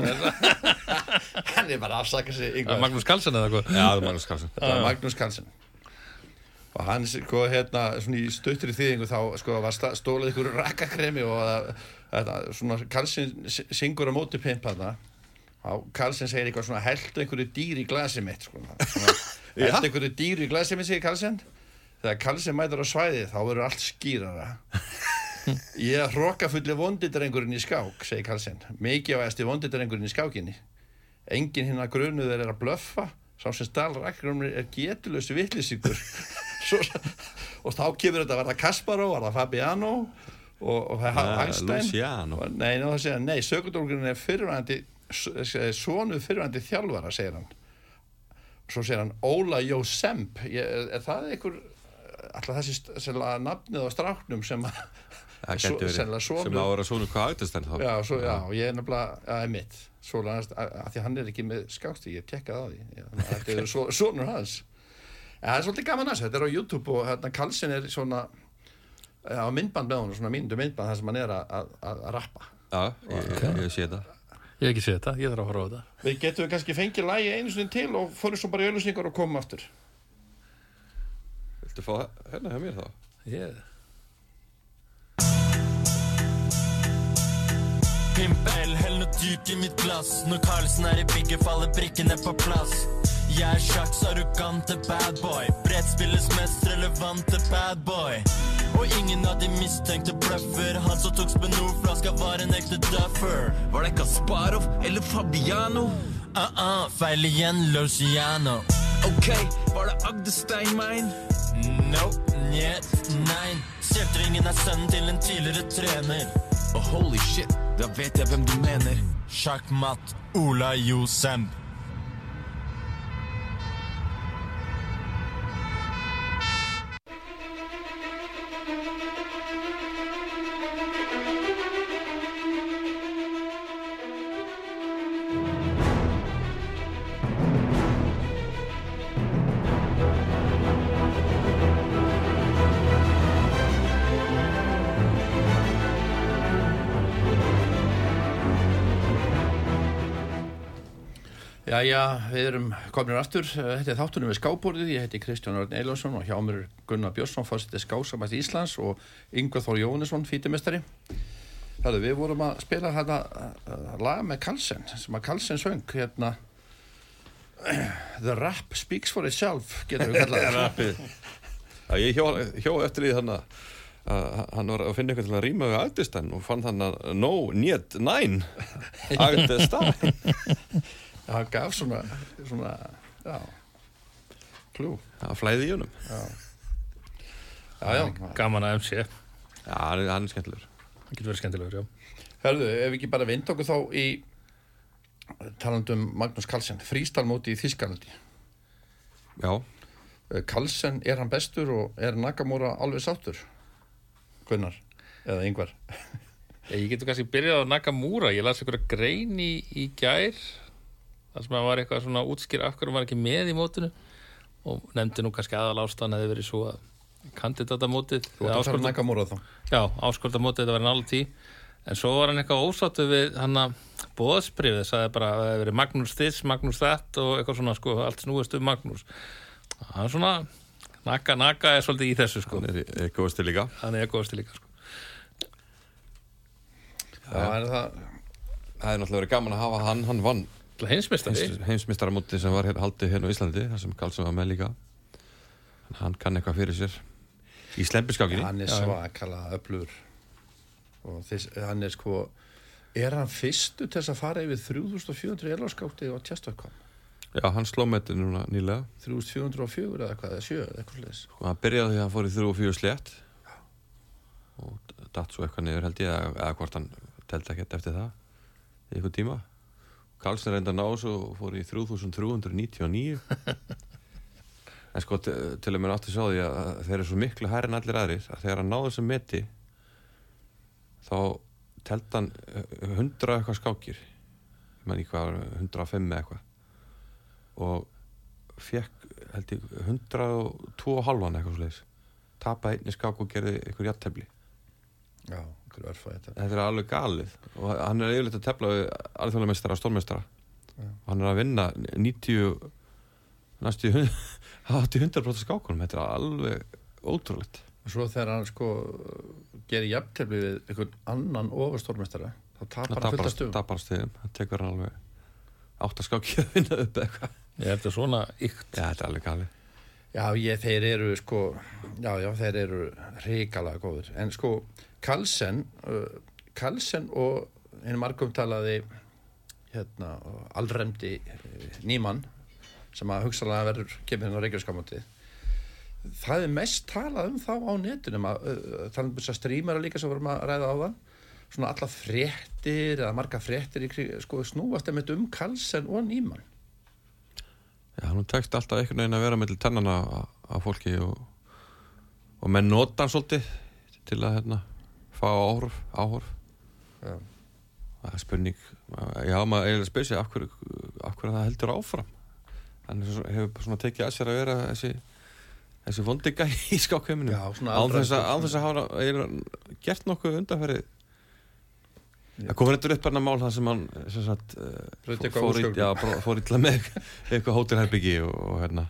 hann er bara að afsaka sig Það er yngvar Magnús Karlsson eða eitthvað. Já, það er Magnús Karlsson. það var Magnús Carlsen og hann sko hérna svona í stöttri þýðingu þá sko var stólið ykkur rakakremi og að, s- syngur á móti pimp þarna. Og Carlsen segir eitthvað svona held einhverju dýr í glasi mitt sko. Held einhverju dýr í glasi mitt segir Carlsen þegar Carlsen mætur á svæði þá verður allt skýrara. Ég er hrokkafulli vondidrengurinn í skák segir Carlsen mikið á eftir vondidrengurinn í skákinni. Enginn hinn að grunuður er að blöffa. Sá sem stál rakkrumri er getulösu vitlisíkur og þá kemur þetta að verða Kasparov, var það Fabiano og, og það er Ja, Einstein. Og, nei, ná, það segja, nei, sökudólgurinn er fyrirvændi svonu fyrirvændi þjálfara segir hann. Svo segir hann Óla Jósemp er, er það einhver alltaf þessi nafnið á stráknum sem að Það Sem á að vera svona hvað aðeins þá. Já, svo, já, ég er nefnilega, já, emitt svo lannast, að, að því hann er ekki með skáksti ég tekkaði á því, þetta er svo, sonur hans. En það er svolítið gaman að þetta er á YouTube og hérna Karlsson er svona á myndband með honum, svona mínundu myndband þar sem hann er að, að, að rappa Já, ég, ég, ég sé það. Ég hef ekki séð þetta, ég þarf að horfa á þetta. við getum við kannski fengið lægi einu sinni til og fórum svo bara í auðlýsingar og komum aftur Viltu fá hérna hjá mér þá? Ég... Pimp L, hell noe dyrt i mitt glass. Når Carlsen er i bygget, faller brikkene på plass. Jeg er sjakks arrogante bad boy. Brettspillets mest relevante bad boy. Og ingen av de mistenkte bløffer. Han som tok Spenor-flaska, var en ekte duffer. Var det Kasparov eller Fabiano? Uh-uh, feil igjen, Luciano. Ok, var det Agde Steinmein? No, njet, nei. Kjeltringen er sønnen til en tidligere trener. Oh, holy shit, da vet jeg hvem du mener. Sjakkmatt Ola Josem. Jæja, við erum komin aftur. Þetta er þáttunum við skábborðið, ég heiti Kristján Örn Eilásson og hjá mér er Gunnar Björnsson fórsetið skásamætt Íslands og Yngvar Þór Jónesson, fítimestari Hörðu, við vorum að spila þetta uh, lag með Carlsen sem að Carlsen söng hérna The rap speaks for itself getur við kallað það. Já, ég hjó, hjó eftir því þannig að hann var að finna eitthvað til að rýma við Agdestein og fann þannig að no, niet, nein Agdestein Það gaf svona, svona já, klú Það flæði í honum Já, já, Gaman að MC. Já, hann er, hann skemmtilegur Það getur verið skemmtilegur, já. Hörðu, ef við ekki bara vind okkur þá í talandum Magnús Carlsen, frístalmóti í Þískalandi. Já, Carlsen, er hann bestur og er Nakamura alveg sáttur? Gunnar, eða yngvar. Ég getur kannski byrjað á Nakamura. Ég las einhverja grein í, í gær. Þar sem að var eitthvað svona útskýr af hverju hann var ekki með í mótinu. Og nefndi nú kannski aðal ástæðan hefði verið svo að kandidatamótið Þú ert að fara að næka múra þá. Já, áskortamótið, þetta var nála tí en svo var hann eitthvað ósáttu við hann að bóðsbrifið, sagði bara að það hefði verið Magnús þiss, Magnús þett og eitthvað svona sko, allt snúist um Magnús. Hann er svona naka, naka er svolítið í þessu sko. Hann er eitthvað til líka. Hann er góðast líka sko. Já, það það er náttúrulega verið gaman að hafa hann hann vann Hinsmistari, heimsmystaramóti sem var hér, haldið hérna á Íslandi þar sem Karlsson var með líka. Hann kann eitthvað fyrir sér. Í slempiskákinni hann er svakala öflugur. Og þess, hann er sko er hann fyrstu til þess að fara yfir 3400 elvarskátti á Tjastökkom já, hann sló með þetta núna nýlega. 3404 eða hvað, eða 7 eða eitthvað sliðis og hann byrjaði því að hann fór í þrjú og fjögur slétt. Og datt svo eitthvað niður held ég eða, eða hvort hann teldi ekkert eftir það í eitthvað tíma Karlsson reynda að ná svo og fór í 3399 en sko til, mér átti að sjá því að þeir eru svo miklu hærri en allir aðrir að þegar hann náði sem meti þá teldi hann eh, 100 eitthvað skákir. Ég man ekki hvað, 105 eða eitthvað. Og fekk held ég 102 og halvan eitthvað sliðis einni skák og gerði eitthvað jattefli já, einhverju örfa þetta. Þetta er alveg galið. Og hann er yfirleitt að tefla við alþjóðlega og stórmeistara og hann er að vinna 90 næstu 80-100% skákunum. Þetta er alveg ótrúlegt. Og svo þegar hann sko gerir jafntefli við einhvern annan ofastórmestara þá tapar hann fullt af stugum tapar stegum, það tekur hann alveg áttaskáki að vinna upp eitthvað. Ég held að svona ykt. Já, þetta er alveg galið Já, ég, þeir eru sko, já, já, þeir eru ríkala góður. En sko, Kalsen, uh, Kalsen og einu markumtalaði, hérna, alremdi uh, nýmann, sem að hugsalega verður kemur hérna á reykjarskamótið, það er mest talað um þá á netunum, að, uh, talað um þess að strímara líka sem vorum að ræða á það, svona alla fréttir eða marga fréttir í sko, snúast einmitt um Kalsen og nýmann. Já, hann tekst alltaf einhvern veginn að vera með tennana af fólki og, og menn nota hann svolítið til að hérna fá áhorf, áhorf. Já. það er spurning já, maður eiginlega spyrir sig af hverju, af hverju það heldur áfram hann hefur svona tekið að sér að vera þessi þessi vondiga í skákheiminu Já, svona án þess að, að hafa gert nokkuð undanferði það kom reyndar upp hérna mál það sem hann sem sagt, eh, fór, í- já, fór illa með eitthvað hótelherbyggi og, og hérna.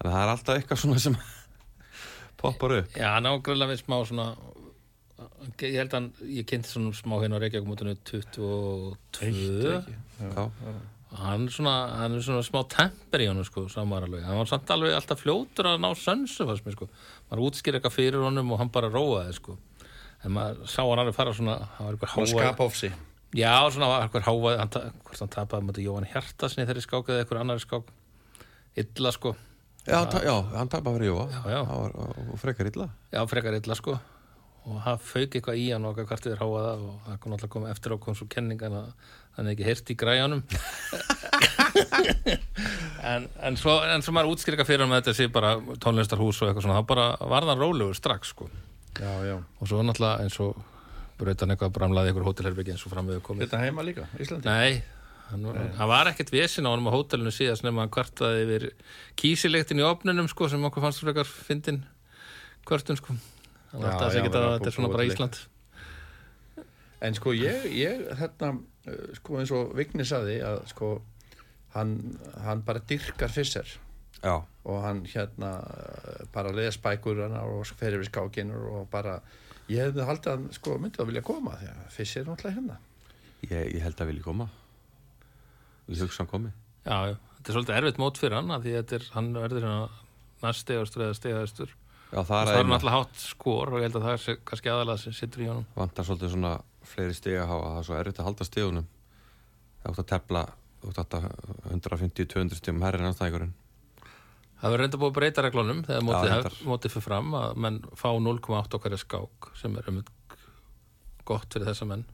Þannig að það er alltaf eitthvað svona sem poppar upp. Já, ágröðlega við smá svona ég held að hann, ég kynnti svona smá hérna á Reykjavík-mótinu 22 já, hann er svona, hann er svona smá temper í hann sko, samar alveg, hann var samt alveg alltaf fljótur að ná sönsu fannst mér sko. Maður útskýr eitthvað fyrir honum og hann bara róaði sko en maður sá hann alveg fara svona hann skapa ofsi. já, svona var eitthvað hávað hann, hvort hann tapaði mútið Jóhann Hjartasni þeirri skák eða eitthvað annari skák. Illa sko, já, hann ta- já, hann tapar fyrir var, og, frekar illa. Já, frekar illa sko. Og hann fauk eitthvað í hann og hvort við háaða og það kom alltaf koma eftir á kom svo kenningan að hann er ekki heyrt í græjanum en, en, svo, en svo maður eitthvað fyrir hann með þetta sé bara tónlistarhús og eitthvað svona, þá bara var það rólegur strax sko Já, já. og svo náttúrulega eins og braut hann eitthvað bramlaði ykkur hótelherbyggi eins og fram við komið. Þetta heima líka, Íslandi. Nei, hann, var- hann var ekkert vesin á honum á hótelinu síðast nema hann kvartaði yfir kísilegtin í opnunum sko sem okkur fannst frekar fyndin kvartun sko. Hann Já, alltaf að já, segja þetta verið að þetta er svona bara Ísland. En sko ég, ég hérna, uh, sko eins og Vigni saði að sko hann, hann bara dyrkar fyrser já, og hann hérna uh, bara les bækur og fer yfir skákinur og bara, ég hefði haldið að sko myndi að vilja koma því að fyrser er náttúrulega hérna. ég, ég held að vilja koma. Ég hugsa hann komi. Já, já, þetta er svolítið erfitt mót fyrir hann af því þetta er, hann verður hérna næst stegastur eða stegastur já, það er náttúrulega hátt skor og ég held að það er sé- kannski aðalega sem sittur í honum. Vantar svolítið svona fleiri stig að hafa. Það er svo erfitt að halda stigunum. Það átt að tefla þú átt að 150-200 stigum herrin anstæðingurinn Það verður reynda búið að breyta reglunum þegar mótið, Já, hef, mótið fyrir fram að menn fá 0,8 á hverja skák sem er um gott fyrir þessa menn.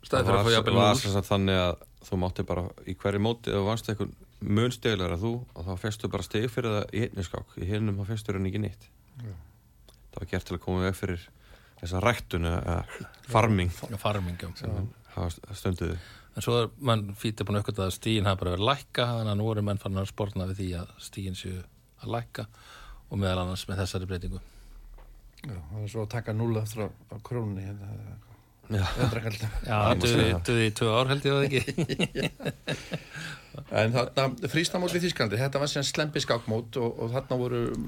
Staðið fyrir að fá jafnvel var 0 sem sagt þannig að þú mátti bara í hverju móti ef þú vannst eitthvað mun stigilegar að þú og þá festu bara stig fyrir það í einni skák. Í hinnum þá festur hann ekki neitt. Það var gert til að koma veg fyrir þessa ræktun eða farming. Farmingjum sem hafa stunduði en svo er mann fítið búin aukvitað að stíin hafa bara verið að lækka þannig að nú eru menn fann að spórna við því að stíin séu að lækka og meðal annars með þessari breytingu Já, það er svo að taka núl eftir á, hérna. Já. Það. duði í tvö ár held ég það ekki En þarna, frístamót í Þísklandi, þetta var sem slempi skákmót og, og þarna voru uh,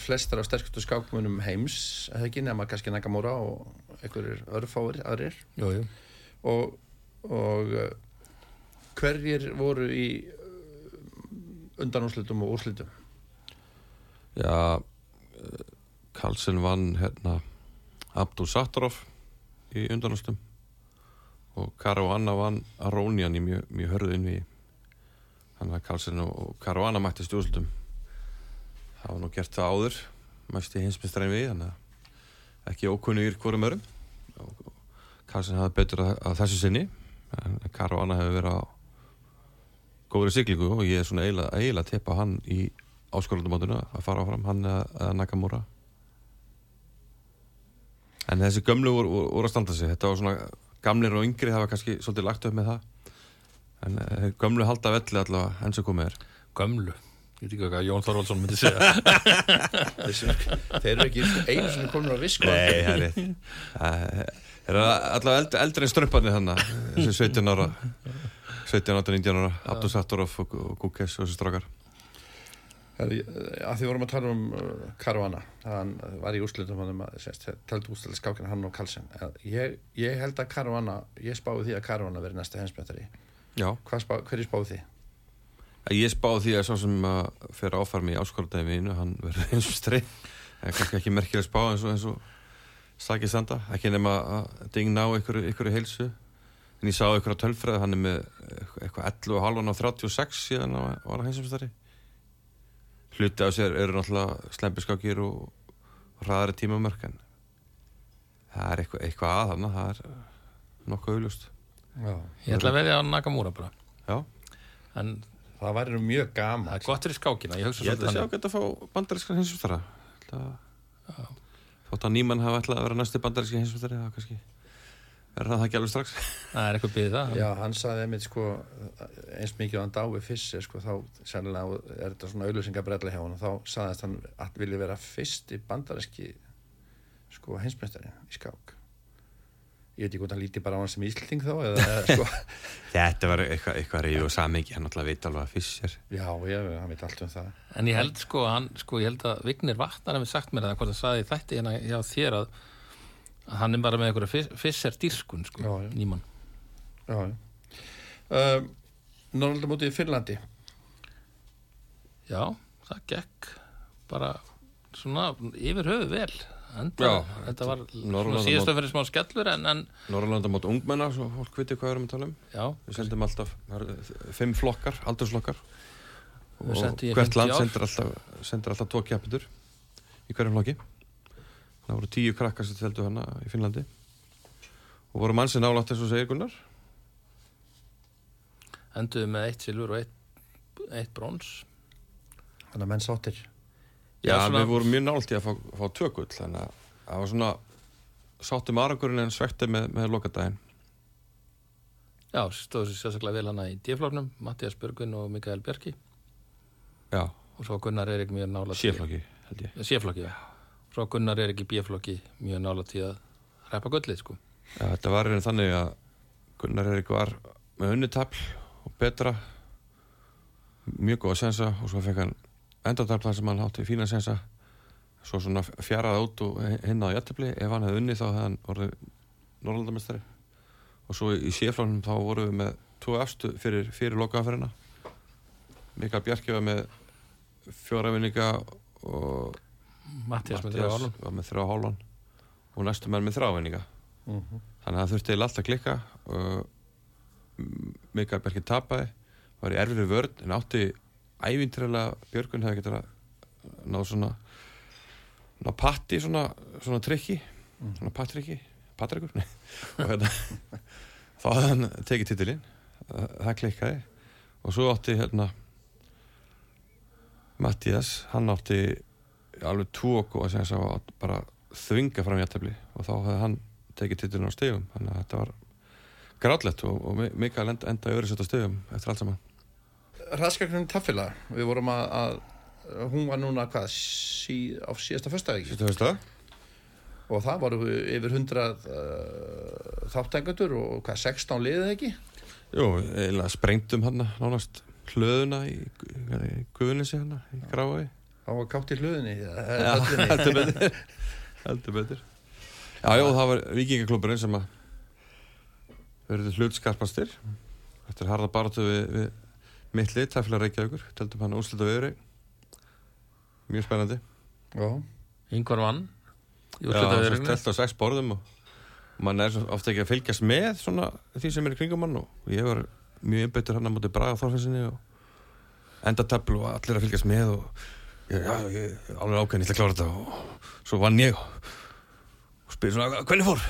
flestar af sterkustu skákmunum heims, eða ekki nema kannski Nakamura og einhverjir örfáir aðrir Jú, jú og, og uh, hverjir voru í uh, undanúrslitum og úrslitum? Já, eh, Carlsen vann hérna Abdul Sattarov í undanástum og Caruana vann Arónian í mjög, mjög hörðu inn við þannig að Carlsen og Caruana mættist í úrslutum það var nú gert það áður mæsti hinsmestræn við þannig að ekki ókunnugir hvorum örum og Carlsen hafði betur að, að þessu sinni en Caruana hefur verið á góðri siglingu og ég er svona eiginlega, eiginlega að teppa hann í áskorundumátuna að fara áfram, hann eða, Nakamura. En þessi gömlu voru, voru, að standa sig. Þetta var svona, gamlir og yngri hafa kannski svolítið lagt upp með það. En uh, gömlu halda velli allavega enn sem komið er. Gömlu? Ég veit ekki hvað Jón Þorvaldsson myndi segja. Þeir eru ekki einu sinni komin á visk Nei, það er rétt Það er allavega eldri, eldri en strömparnir þannig þessi 17 ára 17, 18, 19 ára Abdul Sattarov og, og Kukes og þessi strákar. Að því vorum að tala um uh, Caruana hann var í úrslitum hann um að tældu úrslitum skákina hann og Carlsen. Ég, ég held að Caruana ég spáði því að Caruana verið næsta hensmjöntari Já, spá, hverju spáði því? ég spáði því að svo sem að fyrir áfarmi í áskorundæmi mínu hann eins og strei en kannski ekki merkileg spá eins og, eins og stakið standa, ekki nema að dingna á ykkur, ykkur heilsu. En ég sá ykkur á tölfræði hann er með eitthvað 11 og halvan á 36 síðan að var að heimsumstari hluti af sér eru náttúrulega slempiskákir og, hraðari tímamörk en það er eitthvað, eitthvað að þarna það er nokkuð auðlust. Ég ætla að veðja á Nakamura bara. Já, En það væri mjög það gaman er gott fyrir skákina Ég hugsa ég held að sjá svolítið geta að fá bandarískan hinsumstara þótt að nýmann hafa ætlað að vera næsti bandaríski hinsumstari það kannski er það ekki alveg strax. Það er eitthvað byggðið það. Já, hann saði einmitt sko eins mikið og hann dái fyrst sko, þá sennilega er þetta svona auðlýsingabrella hjá hann og þá saðist hann að vilja vera fyrst í bandaríski sko hensmjöntari í skák ég veit ekki hvort hann líti bara á hann sem íslending þá eða sko Þetta var eitthvað, eitthvað reyðu og samengi hann alltaf veit alveg að Fischer Já, ég, hann veit allt um það En ég held sko, hann, sko, ég held að Vignir Vatnar hefði sagt mér það, hvort það saði í þætti hérna hjá þér að, að hann er bara með einhverja fissar dýrskun, sko, Já, já. nýmann. Já, já um, Norrlandamótið í Finnlandi Já, það gekk bara svona yfir höfu vel. Enda, Já, þetta var að fyrir smá skellur en, en Norrlanda mót ungmenna, svo fólk viti hvað við erum að tala um. Já, Við sendum alltaf fimm flokkar, aldursflokkar. Við og hvert 50 land sendir alltaf, sendir alltaf tvo keppitur í hverjum flokki. Það voru tíu krakkar sem teldu hana í Finnlandi. Og voru mann sem nálátt eins og segir Gunnar. Enduðu með eitt silfur og eitt, eitt brons. Þannig að menn sáttir Já, svona- við vorum mjög nált í að fá, fá tökull þannig að það var svona sáttum arangurinn en svektið með, með lokadaginn Já, stóðu sér sérstaklega vel hana í D-floknum, Mattias Björgun og Mikael Björki Já, og svo Gunnar Erik mjög nála séflokki held ég Séflokki, já. Svo Gunnar Erik í B-flokki mjög nála til að reppa gullið, sko. Já, þetta var einhvern þannig að Gunnar Erik var með unnitafl og betra mjög góða sensa og svo fekk hann endartafla sem hann átti fína sensa svo svona fjaraði út og hinn á jættefli ef hann hefði unni þá hefði hann orðið Norrlandamestari og svo í séflánum þá vorum við með tvo efstu fyrir, fyrir lokaðaferina Mikael Bjarki var með fjóra vinninga og Mattias var með þrjá hálfan. Og næstu menn með þrjá vinninga. Þannig að það þurfti eiginlega allt að klikka og Mikael Berkin tapaði. Var í erfiri vörn en átti ævintræðilega Björgun hefði getað náð svona ná patti svona, svona trikki svona pattrikki, pattrikur nei. og hérna þá hafði hann tekið titilinn það klikkaði. Og svo átti hérna Mattias, hann átti alveg tvo og að svo að bara þvinga fram jættabli og þá hefði hann tekið titilinn á stegum þannig að þetta var grátlegt og, og Mi- Mikael enda, enda í öðru á stegum eftir allt saman Raskaknum taffila, við vorum að, að hún var núna hvað, sí, á síðasta það? og það voru yfir 100 uh, þáttengatur og hvað, 16 liðið ekki? Jú, eiginlega sprengtum hann nánast hlöðuna í, í guðunissi hann í grái Það var kátt í Já, höllinni. heldur betur. Heldur betur. Já, já, það var vikingaklúburinn sem að verður hlutskarpastir Þetta er harða baratu við, við mitt lit, Tæfla Reykjavíkur Teldum hann úrslita viðri Mjög spennandi. Já, Yngvar vann telt á sex borðum og mann er ofta ekki að fylgjast með svona því sem er í kringum hann og ég var mjög einbyttur hann á móti Braga Þorfinsinni og endatöfl og allir að fylgjast með og ég, já, ég alveg ákveðin, ég ætla að klára þetta og svo vann ég og, og spyrir svona, hvernig fór?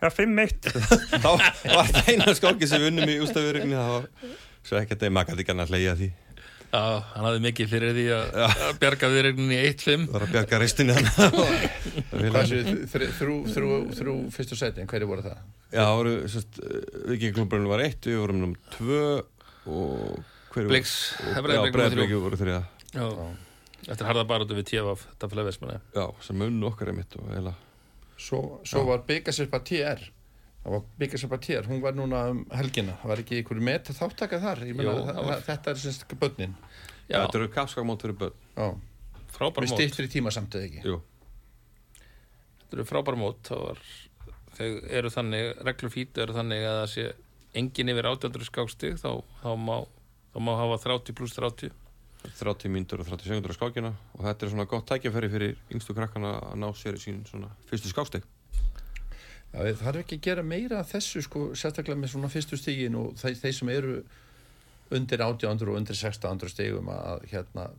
Já, 5-1 Þá var það eina skáki sem við unnum í ústafiðurinn það var svo ekki að það er makað ekki að hleyja því. Já, hann hafði mikið fyrir því að, bjarga viðreigninni í 1-5 það var að bjarga ristinni hann. Hvað séu þrjú, fyrstu sæti, en hverju voru það? Já, það voru, sérst, vikingklubburinn var eitt, við vorum nummer tvö og hver Blix, Breiðabliki voru þrjá. Já, eftir harða baróttu við TFF þetta fyrir vesmanni Já, sem unnu okkar einmitt og eila Svo, svo var byggasirpa TR það var byggasirpa TR, hún var núna um helgina. Það var ekki ykkur met þáttaka þar Ég meina, Jú, það, var- þetta er semst bönnin Já, Þetta eru kapskakmót fyrir börn. Já, frábær með mót. stýttri tíma samt eða ekki? Jú, Þetta eru frábær mót það var, þau eru þannig, reglur fítu eru þannig að það sé engin yfir 800 skákstig þá, þá, má, þá má hafa 30 pluss 30 30 mínútur og 30 sekundur á skákina og þetta er svona gott tækjafæri fyrir yngstu krakkana að ná sér í sín svona fyrstu skáksteg Já, það þarf ekki að gera meira af þessu sko, sérstaklega með svona fyrstu stígin og þeir, þeir sem eru undir 800 og undir 600 stígum að hérna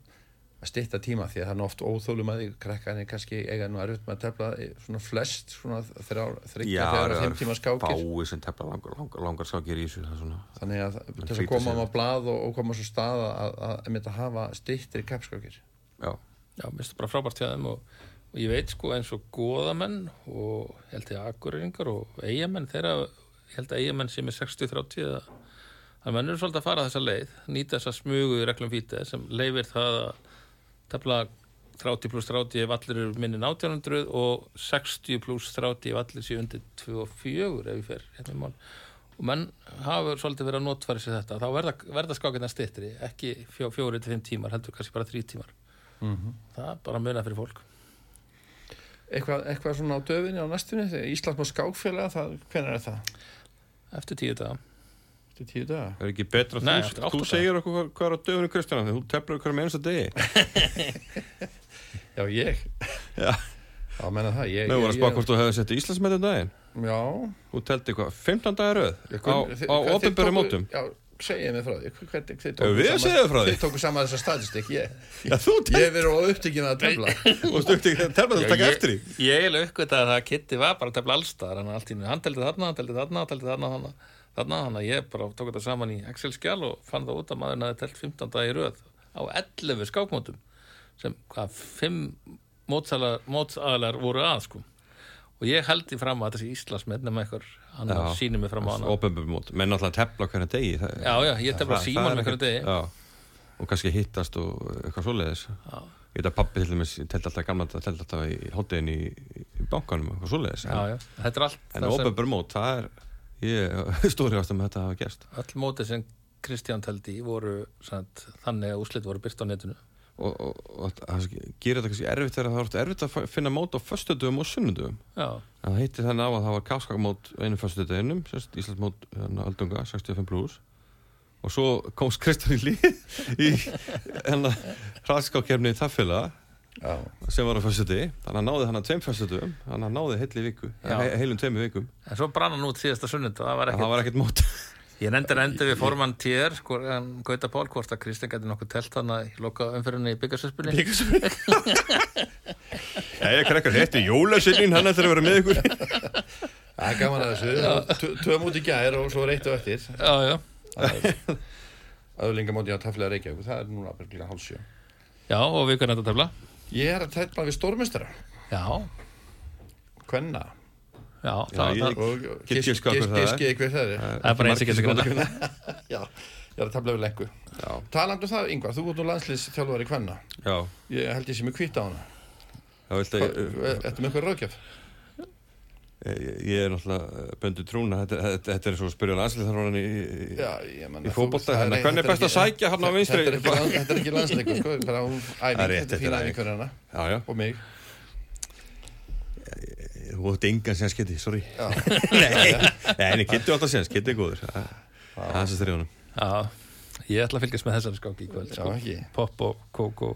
að stytta tíma því að það er oft óþólum að því krakkarnir kannski eiga nú erfitt með að tefla svona flest svona þrjár, þryggja, þrjár, fimm tíma skákir. fáið sem tefla langar, langar, langar skákir í þessu er þannig að þess að koma á blað og, og koma svo stað að, að, að, að, að hafa styttri kapskákir Já, Já, mér finnst það bara frábært hjá þeim og, og ég veit sko eins og góðamenn og held ég akureyringar og eigamenn þeirra, ég held að eigamenn sem er 60-30 að það mennur svolítið að fara þessa leið, nýta þessa smugu í reglum fítið sem leifir það að tefla 30 pluss 30 ef allir eru minni 1800 og 60 pluss 30 ef allir séu undir 2 og 4 ef ég fer hérna í mál. Og menn hafa svolítið verið að notfæri sér þetta. Þá verða, verða skákina stittri ekki fjó, fjóri til 5 tímar, heldur kannski bara 3 tímar. Það er bara munað fyrir fólk eitthvað, eitthvað svona á döfinni á næstunni þegar Ísland má skákfélaga, það, hvernig er það? eftir tíu daga. Eftir tíu daga? er ekki betra Nei, þú, þú átta segir okkur hvað, hvað er á dögunum Kristjana þú teflar okkur með einsta degi. Já, ég. Já, Já, menna það ég, við vorum að spá hvort þú hefði sett Íslandsmetin daginn. Já. Þú teldi hvað, 15 dagar röð Ég á, á opinberu tóku- mótum? Já, segið mér frá því. Hvernig, þið Ef við segjum þér frá því? Þið tóku saman þessa statistik. Ég, Já, þú ég hef verið á upptökjum að tefla. Og ekki að tefla þú taka eftir því. ég, er uppgötað að það Kitty var bara að tefla allstar hann, allt í einu, hann teldi þarna, hann teldi þarna, hann teldi þarna þarna, þarna, þannig að ég bara tók þetta saman í Excel-skjál og fann það út að maðurinn hafði telt 15 dagi í röð á 11 skákmótum sem hvað, 5 mótsaðalar voru að sko. Og ég held í fram að þessi Íslandsmenn Já. sýnir mig fram á mót menn náttúrulega tefla hvernig degi það, Já, já, ég tefla er með ekkert- degi. já, og kannski hittast og eitthvað svoleiðis Já. ég veit að pappi til dæmis teldi alltaf gamla teldi alltaf í háttegin í, í bankanum og eitthvað svoleiðis Já, en sem- opinberu mót, það er ég stóri ást að með þetta hafa gerst öll mótið sem Kristján teldi í voru sagt, þannig að úslit voru byrt á netinu og, og, og það gerir þetta kannski erfitt þegar það er oft erfitt að finna mót á föstudöfum og sunnudöfum Já, En það heitti þannig á að það var kapskakmót einu föstudeginum, Íslandsmót hérna, Aldunga, 65 plus og svo komst Kristján í líð í hennar hraðskákjefni í Taffila Já, sem var á föstudegi, þannig að náði hann að tveim föstudöfum, þannig að hann náði heilum tveimu vikum, en svo brann hann út síðasta sunnund og það var en ekkert það var ekkert mót Ég nefndir endi við formann tér sko, en Gauta Pál, hvort að Kristján gæti nokkuð telt hann að loka umferðinni í byggarsöspunni Jæja, krakkar, þetta er jólasinnin, hann ætlar að vera með ykkur. Það er gaman að þessu. Tvöum út í gær og svo reitt og eftir. Já, já, Öðlingamóti á tefla Reykjavík Það er núna byrjulega hálsjö. Já, og við hvernig þetta tefla? Ég er að tefla við stórmestara Já, Kvenna já, Já, það, ég- það, og Get giska hver það er. hver það er það er bara eins og getur greina Já, ég er að tefla við lengu Já, Talandi um það, Yngvar, þú ert nú landslýs þjálfari hvenna. Já, Ég held ég sem er kvitt á hana. ég, Ertu með eitthvað ráðgjöf? ég, ég er náttúrulega böndu trúna, þetta, þetta, þetta er svo að spyrja landslið þar hann í, hérna, hvernig er best að sækja hann á vinstri? Þetta er ekki, land- þetta er ekki landsleikur, sko, Það er rétt, þetta er þetta er æfing og mig. Þú átti engan sem skiti, sorry Já. Nei, nei, en kittu alltaf sem, kittu er góður Það er hans að Já, ég ætla að fylgjast með þessari skáki í kvöld sko. ekki. Pop og kókó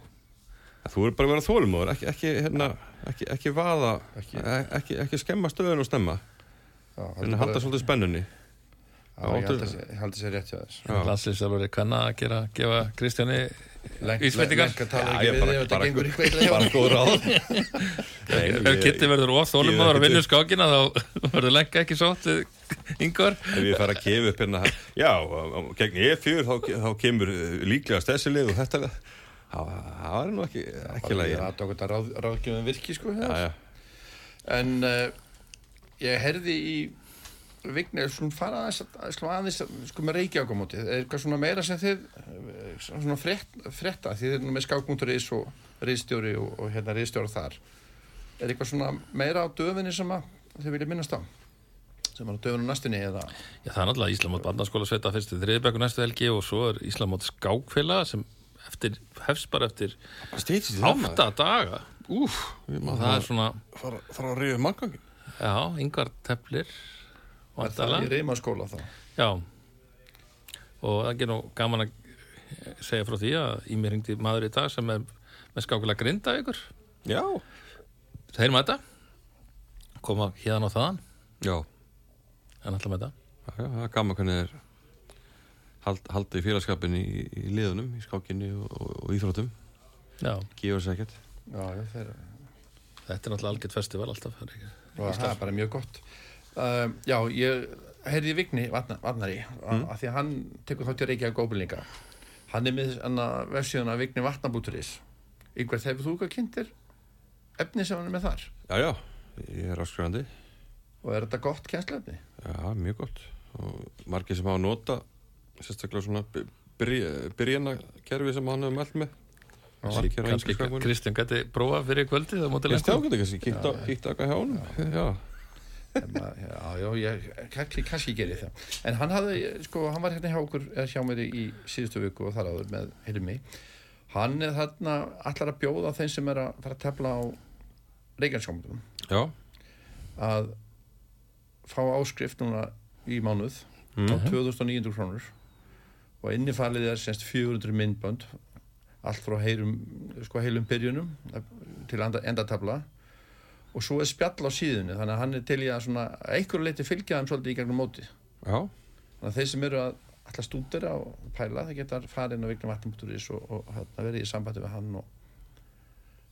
Þú er bara að vera þólumóður, ekki, ekki, hérna, ekki, ekki vaða, Ekki. ekki, ekki, ekki skemma stöðun og stemma Já, En halda svolítið spennunni Já, ég held að sé- ég held að sé rétt hjá þess. Landslýsjálfur er kanna að gera, gefa Kristjáni Talar Já, ég við bara- þetta góð ráð. Nei, Ef Kitty verður of Ég þólum að vinna skákina þá verður lenka ekki sótt við yngvar Ef ég fara að gefa upp hérna Já, gegn E4 þá, þá kemur eh, líklegast þessi lið og þetta Það það er nú ekki, ekki ég ræði okkur ráð, ráðgjöfum virki, sko. Já, hér. já, En uh, ég herði í Vignir, svona fara aðeins, að- sko, aðeins sko með Reykjavíkumótið, er eitthvað svona meira sem þið eh, svona frétta, því þið er nú með skákmúntur.is og riðstjóri og, og hérna riðstjóri þar. Er eitthvað svona meira á döfinni sem að þið vilja minnast á? Sem er á döfinu næstunni eða? Já, það er náttúrulega Íslamót barnaskóla sveita fyrst í þriðbæku næstu helgi og svo er Íslamót skákfélag sem eftir, hefst bara eftir átta daga. Úf, það er svona, fara, fara að reyða manngangin já, yngvar teflir er það í reyma skóla þá. Já. Og það er nú gaman að segja frá því að í mér hringdi maður í dag sem er með skákulega grinda ykkur Já, þeir mæta. Koma hérna og þaðan. Já, en alltaf mæta. Já, já, það er gaman hvernig er hald, haldið félagskapin í, í liðunum, í skákinni og, og, og íþróttum. Já, gefur sér ekkert. Já, já, þeir, þetta er náttúrulega algjört festival alltaf það er það er bara mjög gott uh, já, ég heyrði í Vigni Vatna, Vatnari mm. að því að hann tekur þá til Reykjavík góðbyrlinga hann er með versiðuna Vigni Vatnabúturis yngvar þegar þú eitthvað kynntir efni sem hann er með þar? Já, já, ég er áskrifandi og er þetta gott kjænslefni? Já, mjög gott. Og margir sem hafa nota sérstaklega svona byrjana kerfi sem hann hefur mælt með. Kristján gæti prófa fyrir kvöldið á móti Ég lengur stjáði kannski, kíkt á- eitthvað hjá honum. Já, já, já, ég kannski, kannski geri það. En hann hafði, sko, hann var hérna hjá okkur hjá mér í síðustu viku og þar áður með Hilmi. Hann er þarna allar að bjóða þeim sem er að fara að tefla á Reykjavíkskómundum já, að fá áskrift núna í mánuð á 2900 krónur og innifalið er semst 400 myndbönd allt frá heilum, sko, heilum byrjunum til enda, endatabla og svo er spjall á síðunni þannig að hann er til í að svona að einhverju leiti fylgja þeim svolítið í gegnum móti já, þannig að þeir sem eru að alltaf stúdera og pæla þeir geta farið inn á Vignar Vatnumúturis og, og, og hérna, verið í sambandi við hann og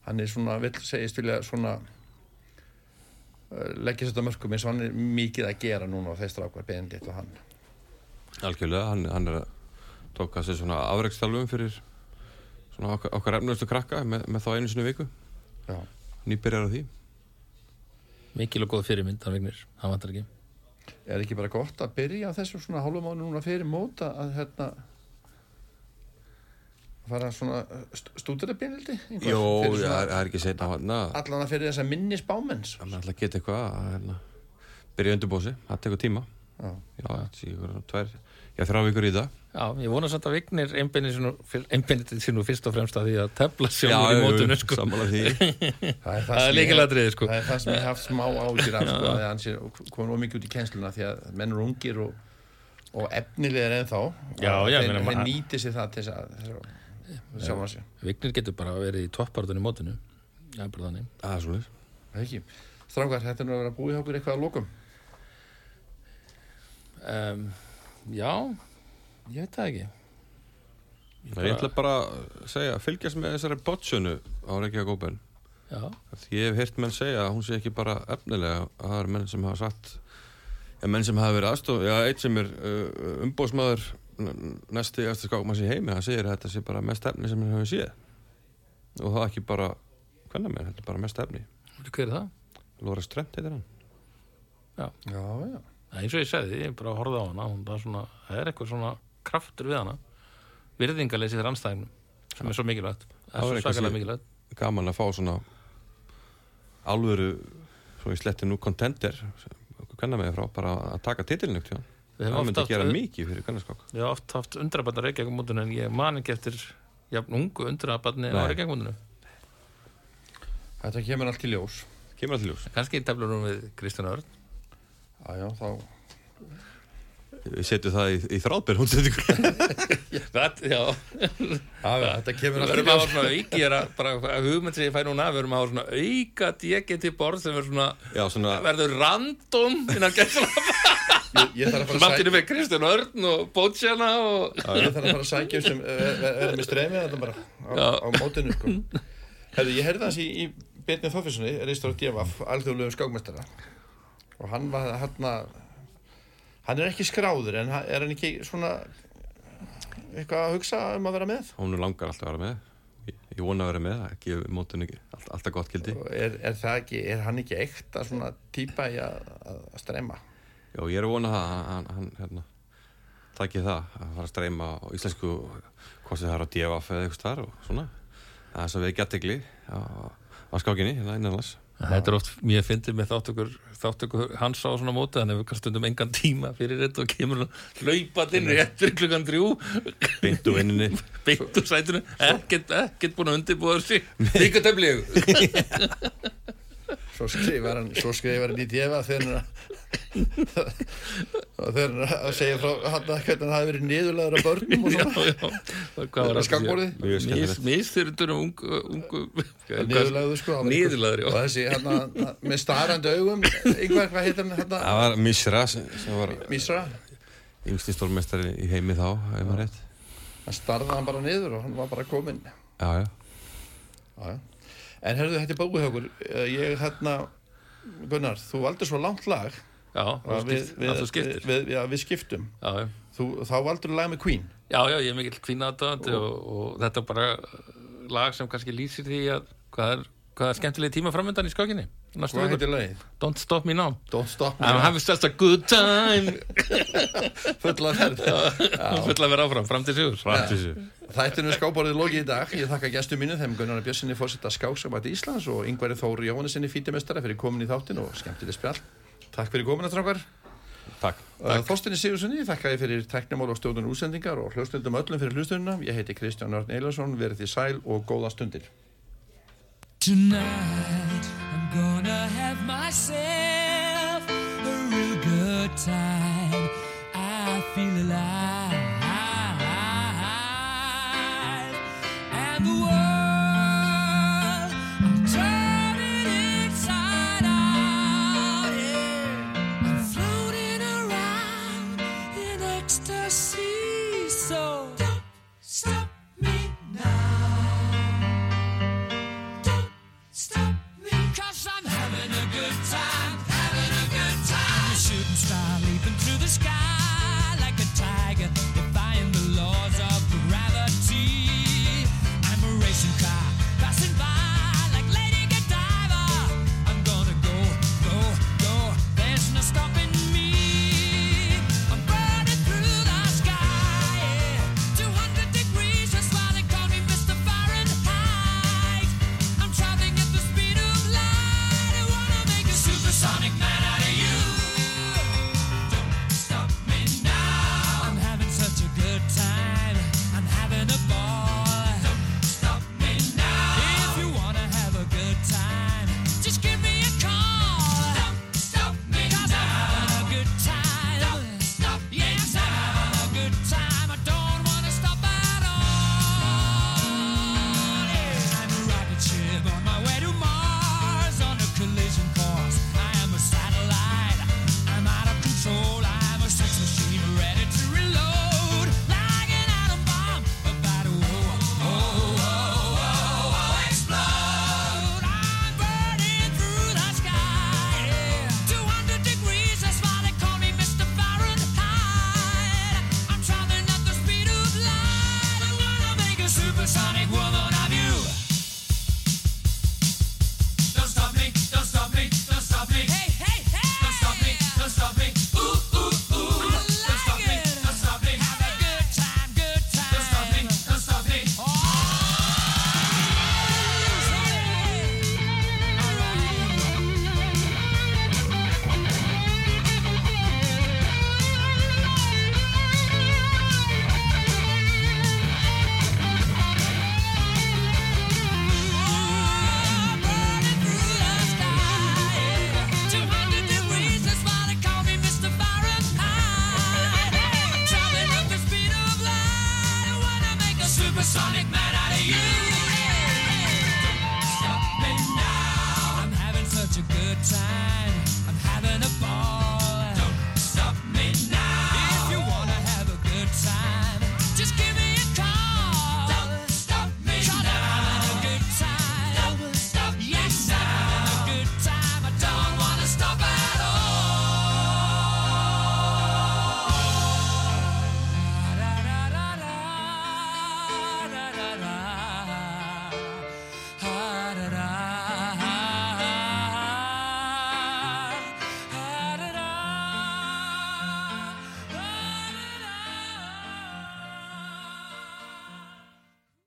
hann er svona, vill segist vilja svona uh, leggja þetta mörgum eins og hann er mikið að gera núna og þeir strákar beðinleitt og hann. Algjörlega hann, hann er að tóka sér svona afreikstalvum fyrir svona okkar, okkar efnustu krakka með, með þá einu sinni í viku. Já. nýbyrjar á því mikil og góð fyrirmynd hann vignir, hann vantar ekki. Er ekki bara gott að byrja þessu svona hálfum mánu núna fyrir móta að hérna fara svona stúdera beðinleiti Jó, það er, það er ekki að allan að fyrir þess að minni spámenns. Hann ætla að geta eitthvað að hérna, byrja undirbósi, það tekur tíma. Já. já, sé ykkur tvær já, þrjá vikur í það Já, ég vona samt að Vignir einbennið sín og fyrst og fremst að því að tefla sjálfur í mótunu sko. sammála því. Það er, Það er sem ég- líkilatriði sko. Það er það sem ég haft smá ágjur af sko, að hann sé komin ómikið út í kennsluna því að menn eru ungir og, og efnilegir ennþá Já, já, þeir, meina, þeir nýti sér það til þess að, að sjá hann sér Vignir getur bara verið í toppartunni í mótinu. Já, bara þannig. Það er svolítið Það er ekki. Strákar, þetta er nú að vera að búið að Já, ég veit það ekki. Nei, ég ætla bara að segja, fylgjast með þessari bottsjönu á Reykjavík Open Já, því ég hef heyrt menn segja að hún sé ekki bara efnilega að það er menn sem hafa sagt ja, menn sem hafa verið aðstof já, eitt sem er uh, umbóðsmaður næsti eftir skákmanns í heimi hann segir að þetta sé bara mest efni sem hann hefur séð. Og það ekki bara hvernig menn, þetta er bara mest efni. Hver er það? Lóra Stremt heitir hann. Já, já er eins og ég segði, ég bara horfði á hana það, er svona, það er eitthvað svona kraftur við hana. Virðingaleysi þegar anstæðinum sem er svo mikilvægt. Það er var svo sem- mikilvægt. gaman að fá svona alvöru svo í slettinu contender hvernig með frá, bara að taka titilin ekkert, Við það höfum myndi oft gera haft- mikið fyrir kannarskák Við hefum oft haft undrabarnar reykjagumótinu en ég man ekki eftir jafn ungu undrabarni á Nei. reykjagumótinu Þetta kemur allt í ljós. kemur allir ljós, kannski teflur hún við Kristján Örn Já, já, þá... setjum það í, í þráðbyrð hún Það, já, þetta kemur í verðum að hafa svona auki að bara að hugmynd sem ég fæ núna við verðum að hafa svona auka djekið til borð sem verður svona já, svona, verður random innan að að sækja... inni með Kristján Örn og Bótsjana og Ég þarf að fara að sækja sem verður með streymi þetta bara á, á mótinu sko. Herðu, ég heyrði hans í, í Bjarni Þorfinssoni, reistur á DFF, alþjóðlegum skákmestara og hann var hann hann er ekki skráður en er hann ekki svona eitthvað að hugsa um að vera með hún langar alltaf að vera með ég, vona að vera með, gefur mótun ekki allt, alltaf gott gildi Og er, er ekki, er hann ekki ekta svona típa í að, að að streyma Já, ég er að vona það, hann, hann hérna, takki það að fara að streyma á íslensku hvort sem það er á DFF eða eitthvað þar og svona. Það er svo við gettegli á, á skákinni, hérna innanlands. Þetta er oft, mér finnir með þáttökur, þáttökur hans á svona móti, þannig að við kannast stundum engan tíma fyrir þetta og kemur hlaupað inn rétt fyrir klukkan þrjú, Beint úr vinninni. úr sætinu, ekkert, ekkert búin að undirbúða sig, líka ég. svo skrifar hann, svo skrifar hann í DFF þegar hann og að segja frá hann að hvernig hann hafi verið niðurlegaður af börnum og svona? Mjög skemmtilegt. Misþyrundur um ungu, ungu niðurlegaður sko já. og þessi hann með starrandi augum yngvar, hvað heitir hann hérna Það var Misra sem sem var Mísra yngsti stórmestari í heimi þá, ef maður rétt. hann starði hann bara niður og hann var bara kominn Já, já. Já, já. En herðu, þetta er búið okkur. Eh, Ég, hérna, Gunnar, þú valdur svo langt lag Já, þú skiptir. Við, já, við skiptum. Já. Þú, þá valdur lag með Queen. Já, já, ég er mikill kvínaðatöðandi og, og þetta er bara lag sem kannski lýsir því að hvað er, hvað er skemmtilega tíma framöndan í skákinni. Næstu Hvað heitir lagið? Don't stop me now. Don't Stop Me. I'm having such a good time. Fulla ferð. Full að vera áfram, fram til sigur. Þættinu skábórið lokið í dag. Ég þakka gestum mínu þeim Gunnar Björnssoni fórsetta skáksambæti Íslands og Yngvari Þóri Jóhannesinni fítimestara fyrir komin í þáttin og skemmtileg spjall. Takk fyrir komin að strákar. Takk. Þorstinni Sigurssoni, þakka ég fyrir teknimál og stjórnun útsendingar og hlustundum öllum fyrir hlustununa. Ég heiti Kristján Örn Eilarsson, verið því sæl og góða stundir. Tonight gonna have myself a real good time. I feel alive.